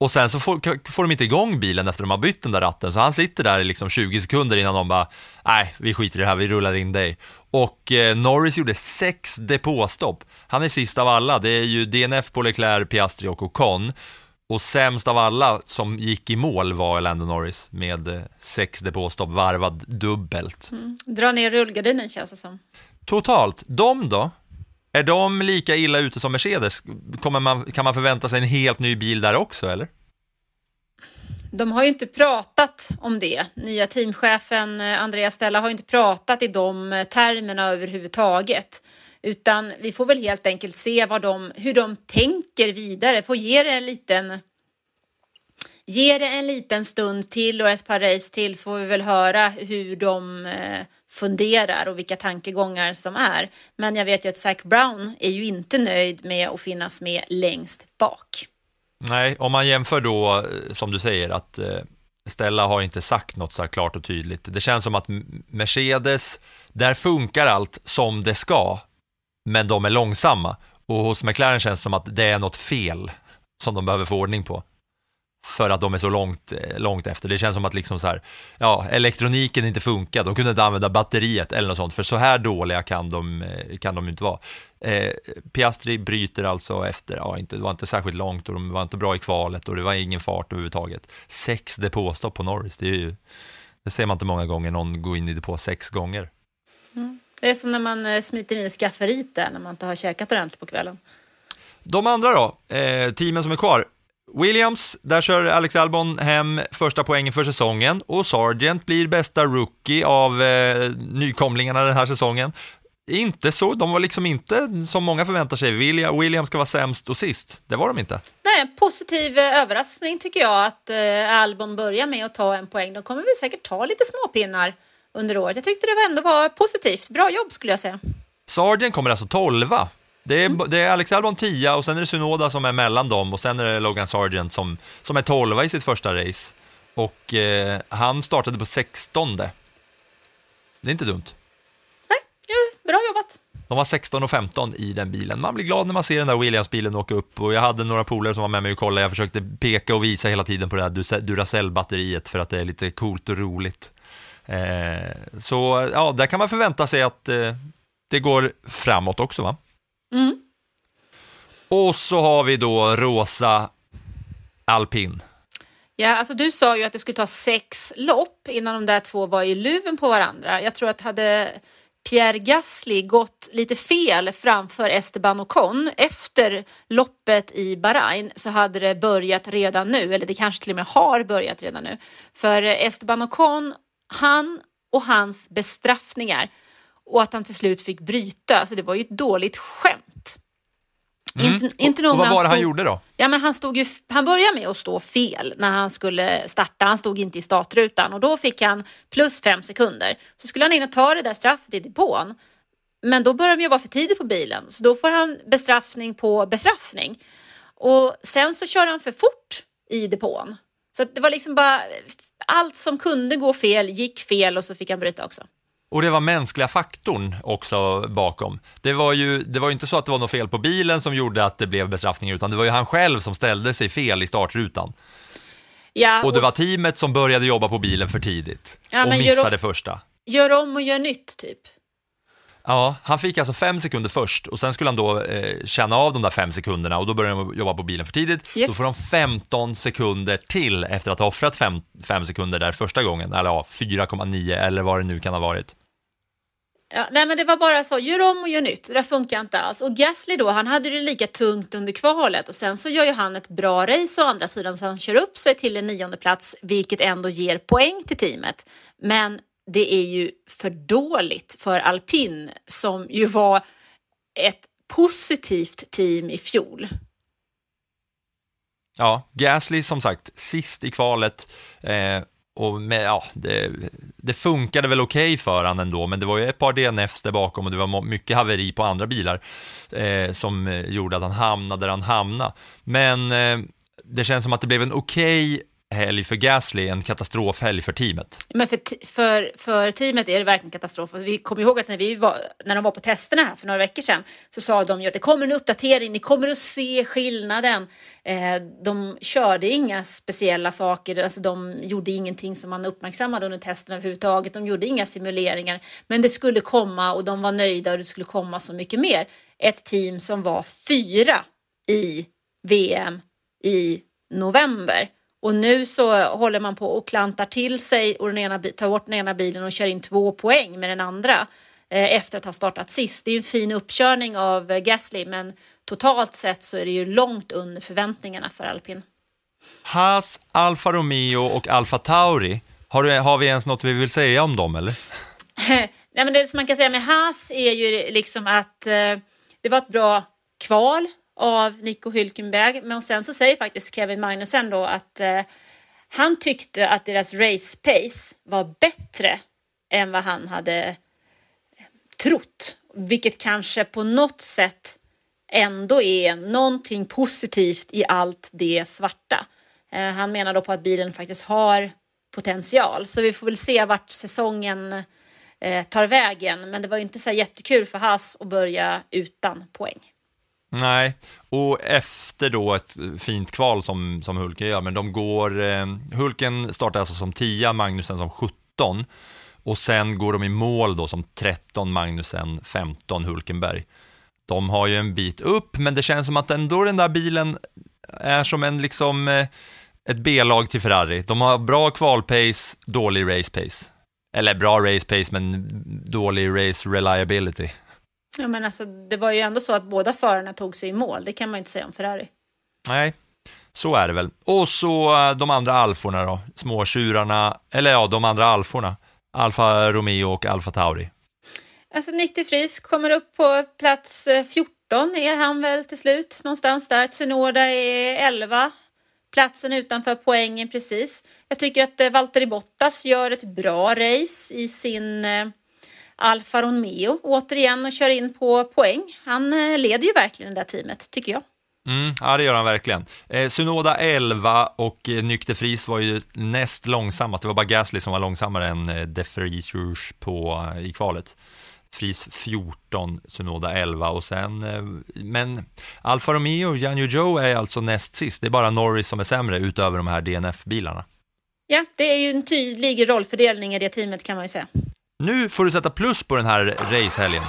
Och sen så får, får de inte igång bilen efter de har bytt den där ratten, så han sitter där i liksom 20 sekunder innan de bara, nej, vi skiter i det här, vi rullar in dig. Och eh, Norris gjorde sex depåstopp. Han är sist av alla, det är ju DNF på Leclerc, Piastri och Ocon. Och sämst av alla som gick i mål var Lando Norris med eh, sex depåstopp varvad dubbelt. Mm. Dra ner rullgardinen känns det som. Totalt, de då? Är de lika illa ute som Mercedes? Kommer man, kan man förvänta sig en helt ny bil där också eller? de har ju inte pratat om det. Nya teamchefen eh, Andreas Stella har inte pratat i de eh, termerna överhuvudtaget. Utan vi får väl helt enkelt se vad de, hur de tänker vidare. Får ge det en liten Ge det en liten stund till och ett par race till så får vi väl höra hur de eh, funderar och vilka tankegångar som är. Men jag vet ju att Zac Brown är ju inte nöjd med att finnas med längst bak. Nej, om man jämför då, eh, som du säger, att eh, Stella har inte sagt något så här klart och tydligt. Det känns som att Mercedes, där funkar allt som det ska, men de är långsamma. Och hos McLaren känns det som att det är något fel som de behöver få ordning på för att de är så långt, eh, långt efter. Det känns som att liksom så här, ja, elektroniken inte funkar, de kunde inte använda batteriet eller något sånt, för så här dåliga kan de, eh, kan de inte vara. Eh, Piastri bryter alltså efter, ja, inte, det var inte särskilt långt och de var inte bra i kvalet och det var ingen fart överhuvudtaget. Sex depåstopp på Norris, det, är ju, det ser man inte många gånger, någon går in i depå sex gånger. Mm. Det är som när man eh, smiter in i skafferiet där, när man inte har käkat ordentligt på kvällen. De andra då, eh, teamen som är kvar, Williams, där kör Alex Albon hem första poängen för säsongen och Sargent blir bästa rookie av eh, nykomlingarna den här säsongen. Inte så, de var liksom inte som många förväntar sig, William, Williams ska vara sämst och sist. Det var de inte. Nej, positiv eh, överraskning tycker jag att eh, Albon börjar med att ta en poäng. De kommer väl säkert ta lite småpinnar under året. Jag tyckte det ändå var positivt. Bra jobb skulle jag säga. Sargent kommer alltså tolva det är, mm. det är Alex Albon 10 och sen är det Sunoda som är mellan dem och sen är det Logan Sargent som, som är 12 i sitt första race. Och eh, han startade på 16. Det är inte dumt. Nej, bra jobbat. De var 16 och 15 i den bilen. Man blir glad när man ser den där Williams-bilen åka upp och jag hade några polare som var med mig och kollade. Jag försökte peka och visa hela tiden på det här Duracell-batteriet för att det är lite coolt och roligt. Eh, så ja, där kan man förvänta sig att eh, det går framåt också va? Mm. Och så har vi då rosa alpin. Ja, alltså du sa ju att det skulle ta sex lopp innan de där två var i luven på varandra. Jag tror att hade Pierre Gasly gått lite fel framför Esteban Ocon efter loppet i Bahrain så hade det börjat redan nu, eller det kanske till och med har börjat redan nu. För Esteban Ocon, han och hans bestraffningar och att han till slut fick bryta. Alltså det var ju ett dåligt skämt. Mm. Inte, inte och, och vad var det han, stod, gjorde då? Ja, men han, stod ju, han började med att stå fel när han skulle starta. Han stod inte i startrutan och då fick han plus fem sekunder. Så skulle han in och ta det där straffet i depån. Men då började de jobba för tidigt på bilen, så då får han bestraffning på bestraffning. Och sen så kör han för fort i depån. Så det var liksom bara allt som kunde gå fel gick fel och så fick han bryta också. Och det var mänskliga faktorn också bakom. Det var ju det var inte så att det var något fel på bilen som gjorde att det blev bestraffning, utan det var ju han själv som ställde sig fel i startrutan. Ja, och det var teamet som började jobba på bilen för tidigt ja, och missade gör första. Gör om och gör nytt, typ. Ja, han fick alltså fem sekunder först och sen skulle han då eh, känna av de där fem sekunderna och då började de jobba på bilen för tidigt. Yes. Då får de 15 sekunder till efter att ha offrat fem, fem sekunder där första gången, eller ja, 4,9 eller vad det nu kan ha varit. Ja, nej men det var bara så, gör om och gör nytt. Det funkar inte alls. Och Gasly då, han hade det lika tungt under kvalet och sen så gör ju han ett bra race å andra sidan så han kör upp sig till en nionde plats vilket ändå ger poäng till teamet. Men det är ju för dåligt för alpin som ju var ett positivt team i fjol. Ja, Gasly som sagt sist i kvalet eh, och med, ja, det, det funkade väl okej okay för han ändå, men det var ju ett par DNFs där bakom och det var mycket haveri på andra bilar eh, som eh, gjorde att han hamnade där han hamnade. Men eh, det känns som att det blev en okej okay helg för Gasly, en katastrofhelg för teamet. Men för, för, för teamet är det verkligen katastrof. Vi kommer ihåg att när, vi var, när de var på testerna här för några veckor sedan så sa de ju att det kommer en uppdatering, ni kommer att se skillnaden. Eh, de körde inga speciella saker, alltså de gjorde ingenting som man uppmärksammade under testerna överhuvudtaget. De gjorde inga simuleringar, men det skulle komma och de var nöjda och det skulle komma så mycket mer. Ett team som var fyra i VM i november och nu så håller man på och klantar till sig och den ena, tar bort den ena bilen och kör in två poäng med den andra eh, efter att ha startat sist. Det är en fin uppkörning av eh, Gasly men totalt sett så är det ju långt under förväntningarna för alpin. Haas, Alfa Romeo och Alfa Tauri, har, du, har vi ens något vi vill säga om dem eller? Nej, men det som man kan säga med Haas är ju liksom att eh, det var ett bra kval av Nico Hülkenberg. Men sen så säger faktiskt Kevin Magnussen då att eh, han tyckte att deras race pace var bättre än vad han hade eh, trott. Vilket kanske på något sätt ändå är någonting positivt i allt det svarta. Eh, han menar då på att bilen faktiskt har potential. Så vi får väl se vart säsongen eh, tar vägen. Men det var ju inte så jättekul för Haas att börja utan poäng. Nej, och efter då ett fint kval som, som Hulken gör, men de går, eh, Hulken startar alltså som 10, Magnusen som 17 och sen går de i mål då som 13, Magnusen 15, Hulkenberg. De har ju en bit upp, men det känns som att ändå den där bilen är som en liksom eh, ett B-lag till Ferrari. De har bra kvalpace, dålig race pace. Eller bra race pace, men dålig race reliability. Ja, men alltså, det var ju ändå så att båda förarna tog sig i mål. Det kan man inte säga om Ferrari. Nej, så är det väl. Och så eh, de andra alforna då, småtjurarna, eller ja, de andra alforna. Alfa Romeo och Alfa Tauri. Alltså Nick de Vries kommer upp på plats 14 är han väl till slut någonstans där. Tsunoda är 11. Platsen utanför poängen precis. Jag tycker att eh, Valtteri Bottas gör ett bra race i sin eh, Alfa Romeo återigen och kör in på poäng. Han eh, leder ju verkligen det där teamet, tycker jag. Mm, ja, det gör han verkligen. Eh, Sunoda 11 och eh, Nykter Fris var ju näst långsammast. Det var bara Gasly som var långsammare än eh, De Friesers på, eh, i kvalet. Fris 14, Sunoda 11 och sen, eh, men Alfa Romeo Janjo Joe är alltså näst sist. Det är bara Norris som är sämre utöver de här DNF-bilarna. Ja, det är ju en tydlig rollfördelning i det teamet kan man ju säga. Nu får du sätta plus på den här racehelgen.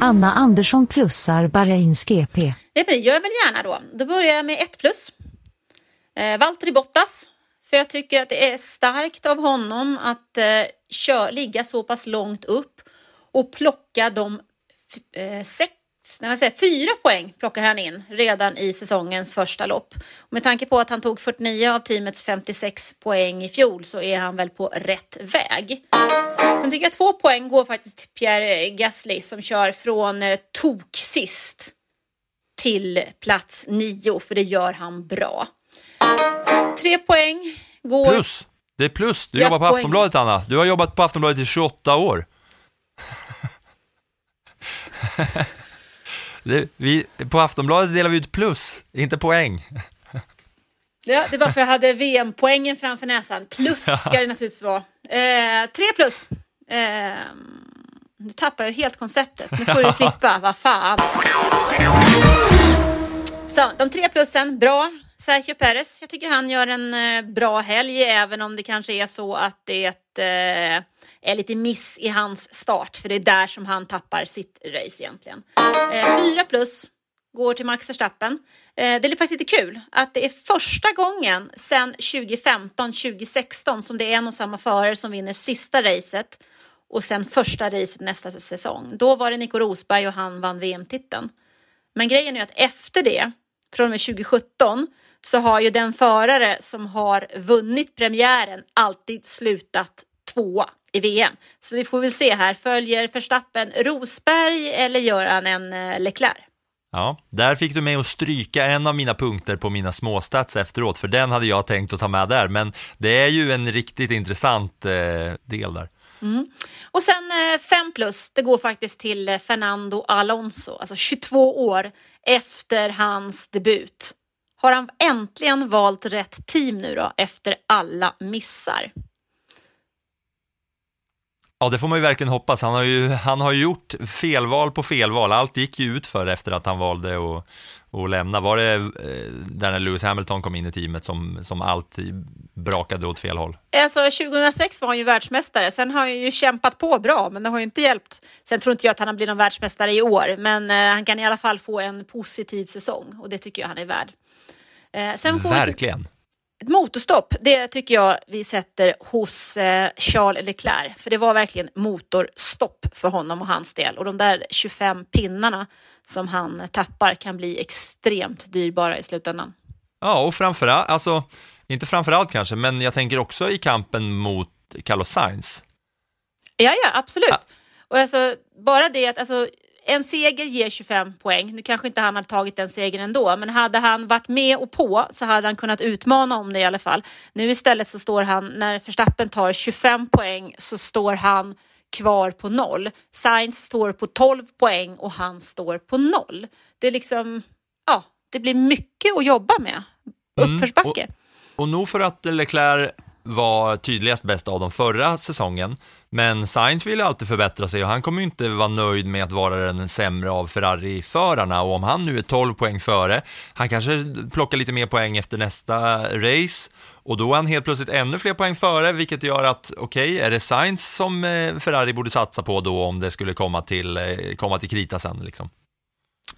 Anna Andersson plussar Bahrains GP. Det gör jag väl gärna då. Då börjar jag med ett plus. Eh, Valtteri Bottas. För jag tycker att det är starkt av honom att eh, kör, ligga så pass långt upp och plocka de eh, sex när man säger, fyra poäng plockar han in redan i säsongens första lopp. Och med tanke på att han tog 49 av teamets 56 poäng i fjol så är han väl på rätt väg. Sen tycker jag två poäng går faktiskt till Pierre Gasly som kör från eh, tok sist till plats nio, för det gör han bra. Tre poäng går... Plus! Det är plus. Du Ja, jobbar på poäng. Aftonbladet, Anna. Du har jobbat på Aftonbladet i 28 år. det, vi, på Aftonbladet delar vi ut plus, inte poäng. Ja, det bara för jag hade VM-poängen framför näsan. Plus ska det naturligtvis vara. Eh, tre plus. Eh, nu tappar jag helt konceptet. Nu får du klippa, vad fan. Så, de tre plussen, bra. Sergio Perez, jag tycker han gör en eh, bra helg, även om det kanske är så att det eh, är lite miss i hans start, för det är där som han tappar sitt race egentligen. Eh, fyra plus går till Max Verstappen. Eh, det är faktiskt lite kul att det är första gången sedan 2015-2016 som det är en och samma förare som vinner sista racet och sen första racet nästa säsong. Då var det Nico Rosberg och han vann VM-titeln. Men grejen är att efter det, från och med 2017, så har ju den förare som har vunnit premiären alltid slutat tvåa i VM. Så vi får väl se här, följer Verstappen Rosberg eller gör han en eh, Leclerc? Ja, där fick du mig att stryka en av mina punkter på mina småstats efteråt, för den hade jag tänkt att ta med där, men det är ju en riktigt intressant eh, del där. Mm. Och sen eh, 5 plus, det går faktiskt till eh, Fernando Alonso, alltså 22 år efter hans debut. Har han äntligen valt rätt team nu då, efter alla missar? Ja, det får man ju verkligen hoppas. Han har ju, han har gjort felval på felval. Allt gick ju ut för efter att han valde att, att lämna. Var det eh, där när Lewis Hamilton kom in i teamet som, som allt brakade åt fel håll? Alltså 2006 var han ju världsmästare, sen har han ju kämpat på bra, men det har ju inte hjälpt. Sen tror inte jag att han blir någon världsmästare i år, men eh, han kan i alla fall få en positiv säsong och det tycker jag han är värd. Eh, Verkligen. Ett motorstopp, det tycker jag vi sätter hos eh, Charles Leclerc. För det var verkligen motorstopp för honom och hans del. Och de där 25 pinnarna som han tappar kan bli extremt dyrbara i slutändan. Ja, och framförallt, alltså, inte framförallt kanske, men jag tänker också i kampen mot Carlos Sainz. Ja, ja, absolut. Och alltså, bara det att alltså, en seger ger 25 poäng. Nu kanske inte han hade tagit den segern ändå, men hade han varit med och på så hade han kunnat utmana om det i alla fall. Nu istället så står han, när Verstappen tar 25 poäng så står han kvar på noll. Sainz står på 12 poäng och han står på noll. Det är liksom, ja, det blir mycket att jobba med. Uppförsbacke. Mm, och, och nog för att Leclerc var tydligast bäst av dem förra säsongen, men Sainz vill ju alltid förbättra sig och han kommer ju inte vara nöjd med att vara den sämre av Ferrari-förarna. Och om han nu är 12 poäng före, han kanske plockar lite mer poäng efter nästa race. Och då är han helt plötsligt ännu fler poäng före, vilket gör att okej, okay, är det Sainz som eh, Ferrari borde satsa på då om det skulle komma till, eh, komma till krita sen liksom?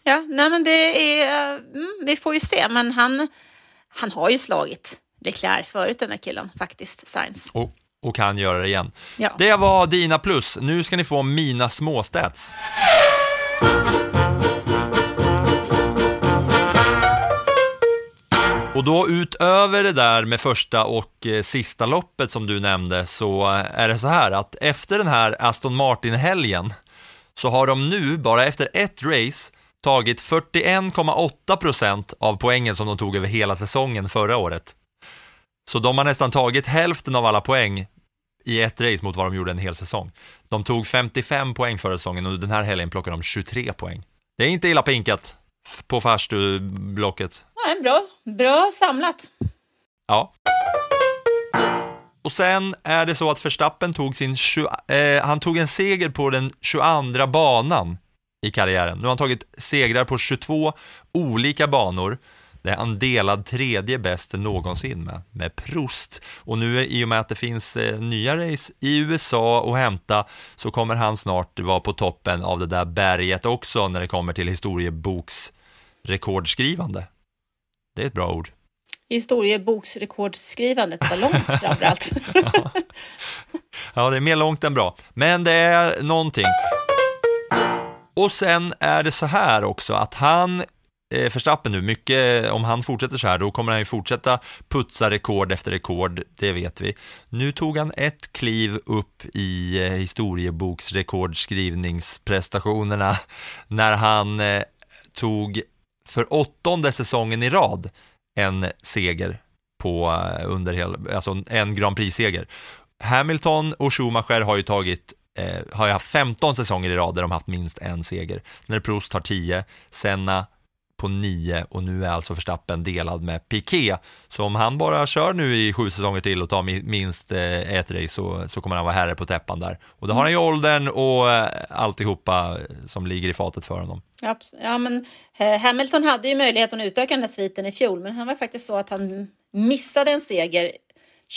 Ja, nej men det är, eh, mm, vi får ju se, men han, han har ju slagit. Leclerc förut den här killen faktiskt, Sainz. Och, och kan göra det igen. Ja. Det var dina plus, nu ska ni få mina småstats. Och då utöver det där med första och eh, sista loppet som du nämnde så är det så här att efter den här Aston Martin-helgen så har de nu, bara efter ett race, tagit 41,8% av poängen som de tog över hela säsongen förra året. Så de har nästan tagit hälften av alla poäng i ett race mot vad de gjorde en hel säsong. De tog 55 poäng förra säsongen och den här helgen plockar de 23 poäng. Det är inte illa pinkat på farstublocket. Nej, bra. Bra samlat. Ja. Och sen är det så att Verstappen tog sin, eh, han tog en seger på den 22 banan i karriären. Nu har han tagit segrar på 22 olika banor. Det är han delad tredje bäst någonsin med, med Prost. Och nu i och med att det finns eh, nya race i USA att hämta så kommer han snart vara på toppen av det där berget också när det kommer till historieboksrekordskrivande. Det är ett bra ord. Historieboksrekordskrivandet var långt framförallt. ja. ja, det är mer långt än bra. Men det är någonting. Och sen är det så här också att han eh, Verstappen nu, mycket, eh, om han fortsätter så här, då kommer han ju fortsätta putsa rekord efter rekord, det vet vi. Nu tog han ett kliv upp i eh, historieboksrekordskrivningsprestationerna när han eh, tog för åttonde säsongen i rad en seger på, eh, under hela, alltså en Grand Prix-seger. Hamilton och Schumacher har ju tagit eh, har ju haft 15 säsonger i rad där de haft minst en seger. När Prost har 10, Senna på 9 och nu är alltså Verstappen delad med Piqué. Så om han bara kör nu i sju säsonger till och tar minst eh, ett race så, så kommer han vara herre på täppan där. Och då har han ju åldern och eh, alltihopa som ligger i fatet för honom. Ja, men eh, Hamilton hade ju möjligheten att utöka den här sviten i fjol, men han var faktiskt så att han missade en seger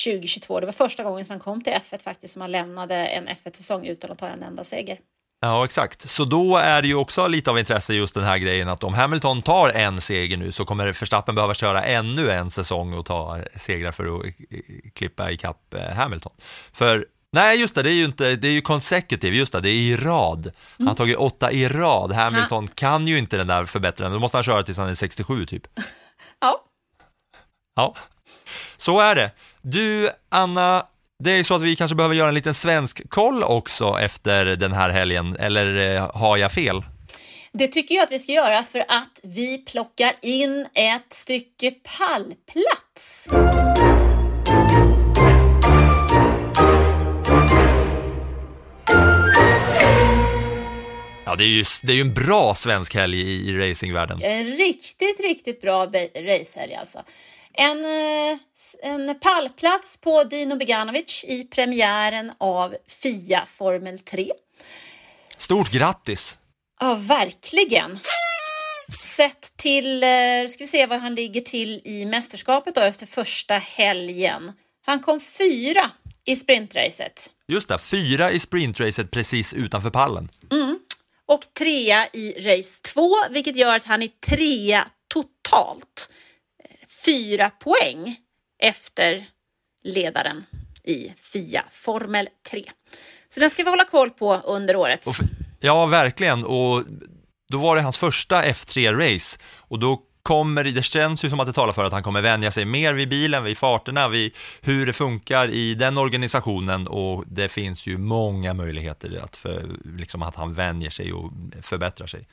2022. Det var första gången som han kom till F1 faktiskt som han lämnade en F1-säsong utan att ta en enda seger. Ja, exakt. Så då är det ju också lite av intresse just den här grejen att om Hamilton tar en seger nu så kommer Verstappen behöva köra ännu en säsong och ta segrar för att klippa ikapp eh, Hamilton. För Nej, just det, det är ju inte, det är ju consecutive, just det, det är i rad. Han har tagit åtta i rad. Hamilton ha. kan ju inte den där förbättraren, då måste han köra tills han är 67 typ. Ja. Ja, så är det. Du, Anna, det är så att vi kanske behöver göra en liten svensk koll också efter den här helgen, eller eh, har jag fel? Det tycker jag att vi ska göra för att vi plockar in ett stycke pallplats. Ja, det är ju, det är ju en bra svensk helg i, i racingvärlden. En riktigt, riktigt bra racehelg alltså. En, eh, en pallplats på Dino Beganovic i premiären av FIA Formel 3. Stort grattis! Ja, verkligen. Sett till, eh, ska vi se vad han ligger till i mästerskapet då efter första helgen. Han kom fyra i sprintracet. Just det, fyra i sprintracet precis utanför pallen. Mm. Och trea i race två, vilket gör att han är trea totalt fyra poäng efter ledaren i FIA Formel 3. Så den ska vi hålla koll på under året. Ja, verkligen. Och då var det hans första F3-race och då kommer, det känns ju som att det talar för att han kommer vänja sig mer vid bilen, vid farterna, vid hur det funkar i den organisationen och det finns ju många möjligheter att, för, liksom att han vänjer sig och förbättrar sig.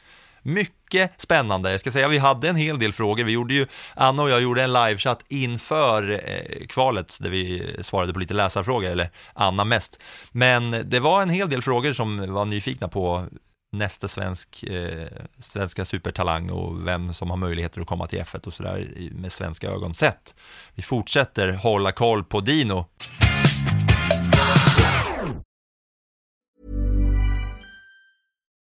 Mycket spännande. Jag ska säga, vi hade en hel del frågor. Vi gjorde ju, Anna och jag gjorde en livechatt inför eh, kvalet där vi svarade på lite läsarfrågor, eller Anna mest. Men det var en hel del frågor som var nyfikna på nästa svensk, eh, svenska supertalang och vem som har möjligheter att komma till F1 och sådär med svenska ögon sett. Vi fortsätter hålla koll på Dino.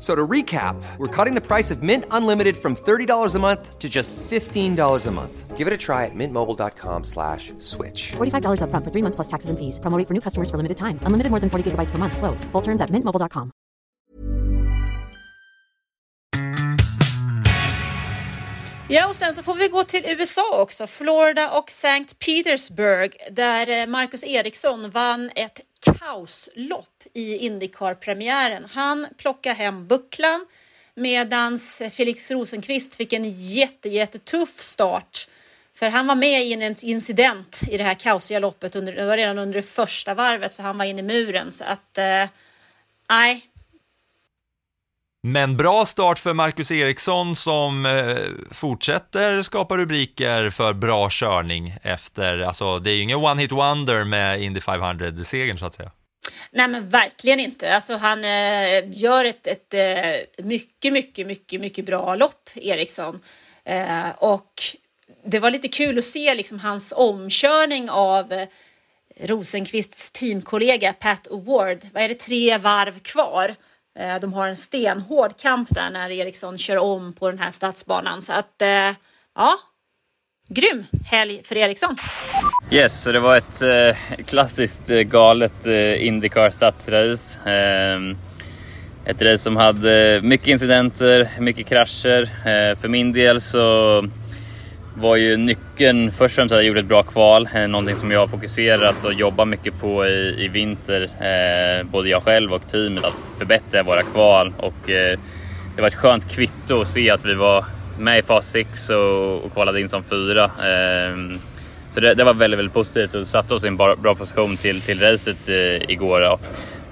So to recap, we're cutting the price of Mint Unlimited from $30 a month to just $15 a month. Give it a try at mintmobile.com slash switch. $45 upfront for three months plus taxes and fees. Promo rate for new customers for limited time. Unlimited more than 40 gigabytes per month. Slows. Full terms at mintmobile.com. Ja, och sen så får vi gå till USA också, Florida och St. Petersburg, där eh, Marcus Eriksson vann ett kaoslopp i Indycar-premiären. Han plockade hem bucklan medan Felix Rosenqvist fick en jätte, jättetuff start. För han var med i en incident i det här kaosiga loppet, under, det var redan under det första varvet, så han var inne i muren. Så att, eh, men bra start för Marcus Eriksson som eh, fortsätter skapa rubriker för bra körning efter, alltså det är ju ingen one-hit wonder med Indy 500-segern så att säga. Nej men verkligen inte. Alltså han eh, gör ett, ett eh, mycket, mycket, mycket, mycket bra lopp, Eriksson. Eh, och det var lite kul att se liksom hans omkörning av eh, Rosenqvists teamkollega Pat Award, Vad är det, tre varv kvar? Eh, de har en stenhård kamp där när Eriksson kör om på den här stadsbanan. Så att, eh, ja, grym helg för Eriksson. Yes, så det var ett eh, klassiskt eh, galet eh, Indycar stadsrace. Eh, ett race som hade mycket incidenter, mycket krascher. För min del så var ju nyckeln först och främst att jag gjorde ett bra kval. Eh, någonting som jag har fokuserat och jobbat mycket på i, i vinter. Eh, både jag själv och teamet att förbättra våra kval. Och, eh, det var ett skönt kvitto att se att vi var med i fas 6 och, och kvalade in som fyra. Eh, så det, det, var väldigt, väldigt positivt och satte oss i en bra, bra position till, till racet eh, igår. Då.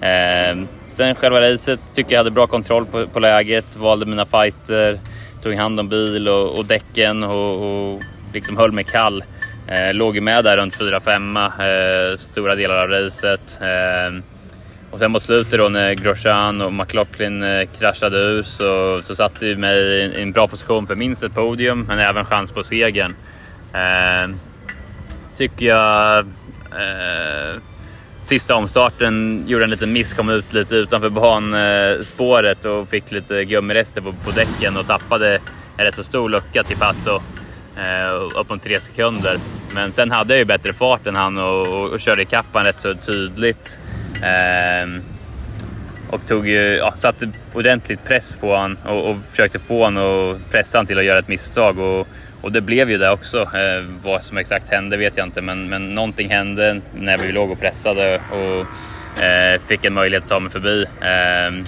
Eh, sen själva racet tycker jag hade bra kontroll på, på läget, valde mina fighter tog hand om bil och, och däcken och, och liksom höll mig kall. Eh, låg med där runt 4-5 eh, stora delar av racet. Eh, och sen mot slutet då när Grosjean och McLaughlin eh, kraschade ur så, så satte vi mig i en bra position för minst ett podium men även chans på segern. Eh, tycker jag eh, sista omstarten gjorde en liten miss, kom ut lite utanför banspåret och fick lite gummirester på, på däcken och tappade en rätt så stor lucka till Pato. Eh, upp om tre sekunder. Men sen hade jag ju bättre fart än han och, och, och körde ikapp han rätt så tydligt. Eh, och tog ju, ja, satte ordentligt press på honom och, och försökte få honom att pressa honom till att göra ett misstag. Och, och det blev ju det också. Eh, vad som exakt hände vet jag inte, men, men någonting hände när vi låg och pressade och eh, fick en möjlighet att ta mig förbi. Eh,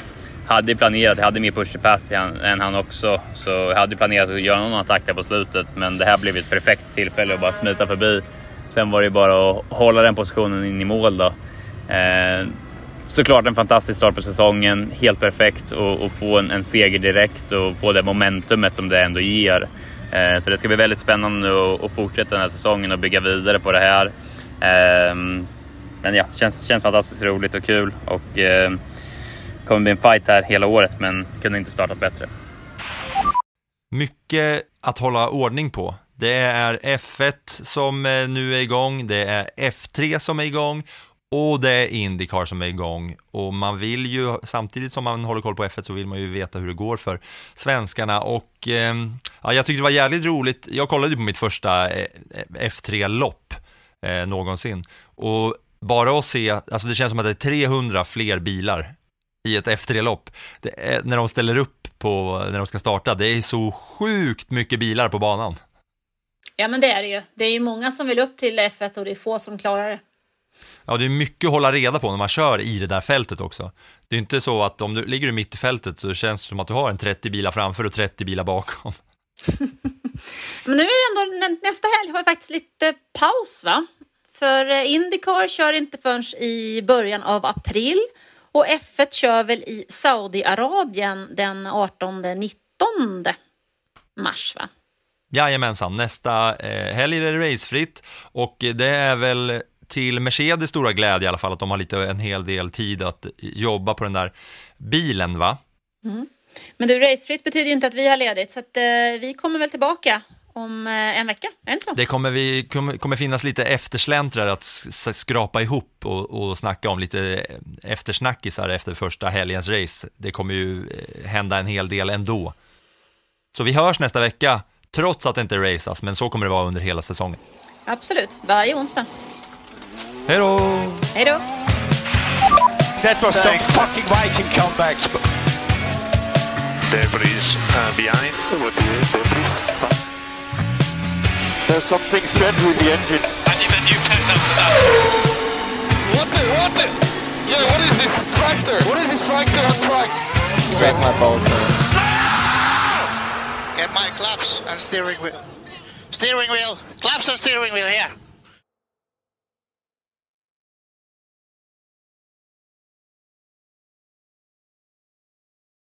hade planerat, jag hade mer push pass än han också, så jag hade planerat att göra någon attack där på slutet, men det här blev ett perfekt tillfälle att bara smita förbi. Sen var det bara att hålla den positionen in i mål då. Eh, såklart en fantastisk start på säsongen, helt perfekt och, få en, en seger direkt och få det momentumet som det ändå ger. Eh, så det ska bli väldigt spännande att fortsätta den här säsongen och bygga vidare på det här. Ehm, men ja, känns, känns fantastiskt roligt och kul och det kommer bli en fight här hela året men kunde inte startat bättre. Mycket att hålla ordning på. Det är F1 som eh, nu är igång, det är F3 som är igång och det är Indycar som är igång och man vill ju, samtidigt som man håller koll på F1 så vill man ju veta hur det går för svenskarna och eh, ja, jag tyckte det var jävligt roligt, jag kollade på mitt första eh, F3-lopp eh, någonsin och bara att se, alltså det känns som att det är 300 fler bilar i ett F3-lopp, när de ställer upp på, när de ska starta, det är så sjukt mycket bilar på banan. Ja men det är det ju. Det är ju många som vill upp till F1 och det är få som klarar det. Ja, det är mycket att hålla reda på när man kör i det där fältet också. Det är inte så att om du ligger mitt i fältet så känns det som att du har en 30 bilar framför och 30 bilar bakom. Men nu är det ändå, nästa helg har vi faktiskt lite paus va? För eh, Indycar kör inte förrän i början av april och F1 kör väl i Saudiarabien den 18-19 mars va? Jajamensan, nästa eh, helg är det racefritt och det är väl till Mercedes stora glädje i alla fall att de har lite, en hel del tid att jobba på den där bilen va? Mm. Men du, racefritt betyder ju inte att vi har ledigt så att eh, vi kommer väl tillbaka om eh, en vecka, är det så? Det kommer, vi, kommer, finnas lite eftersläntrar att skrapa ihop och, och snacka om lite eftersnackisar efter första helgens race. Det kommer ju eh, hända en hel del ändå. Så vi hörs nästa vecka, trots att det inte raceas, men så kommer det vara under hela säsongen. Absolut, varje onsdag. Hej då! Hej då! That was some fucking Viking comeback. Debris uh, behind. There's something strange with the engine. And you've a new pet after that. What the, what the? Yeah, what is this tractor? What is this tractor on track? Check my bolts, man. Get my claps and steering wheel. Steering wheel. Claps and steering wheel here.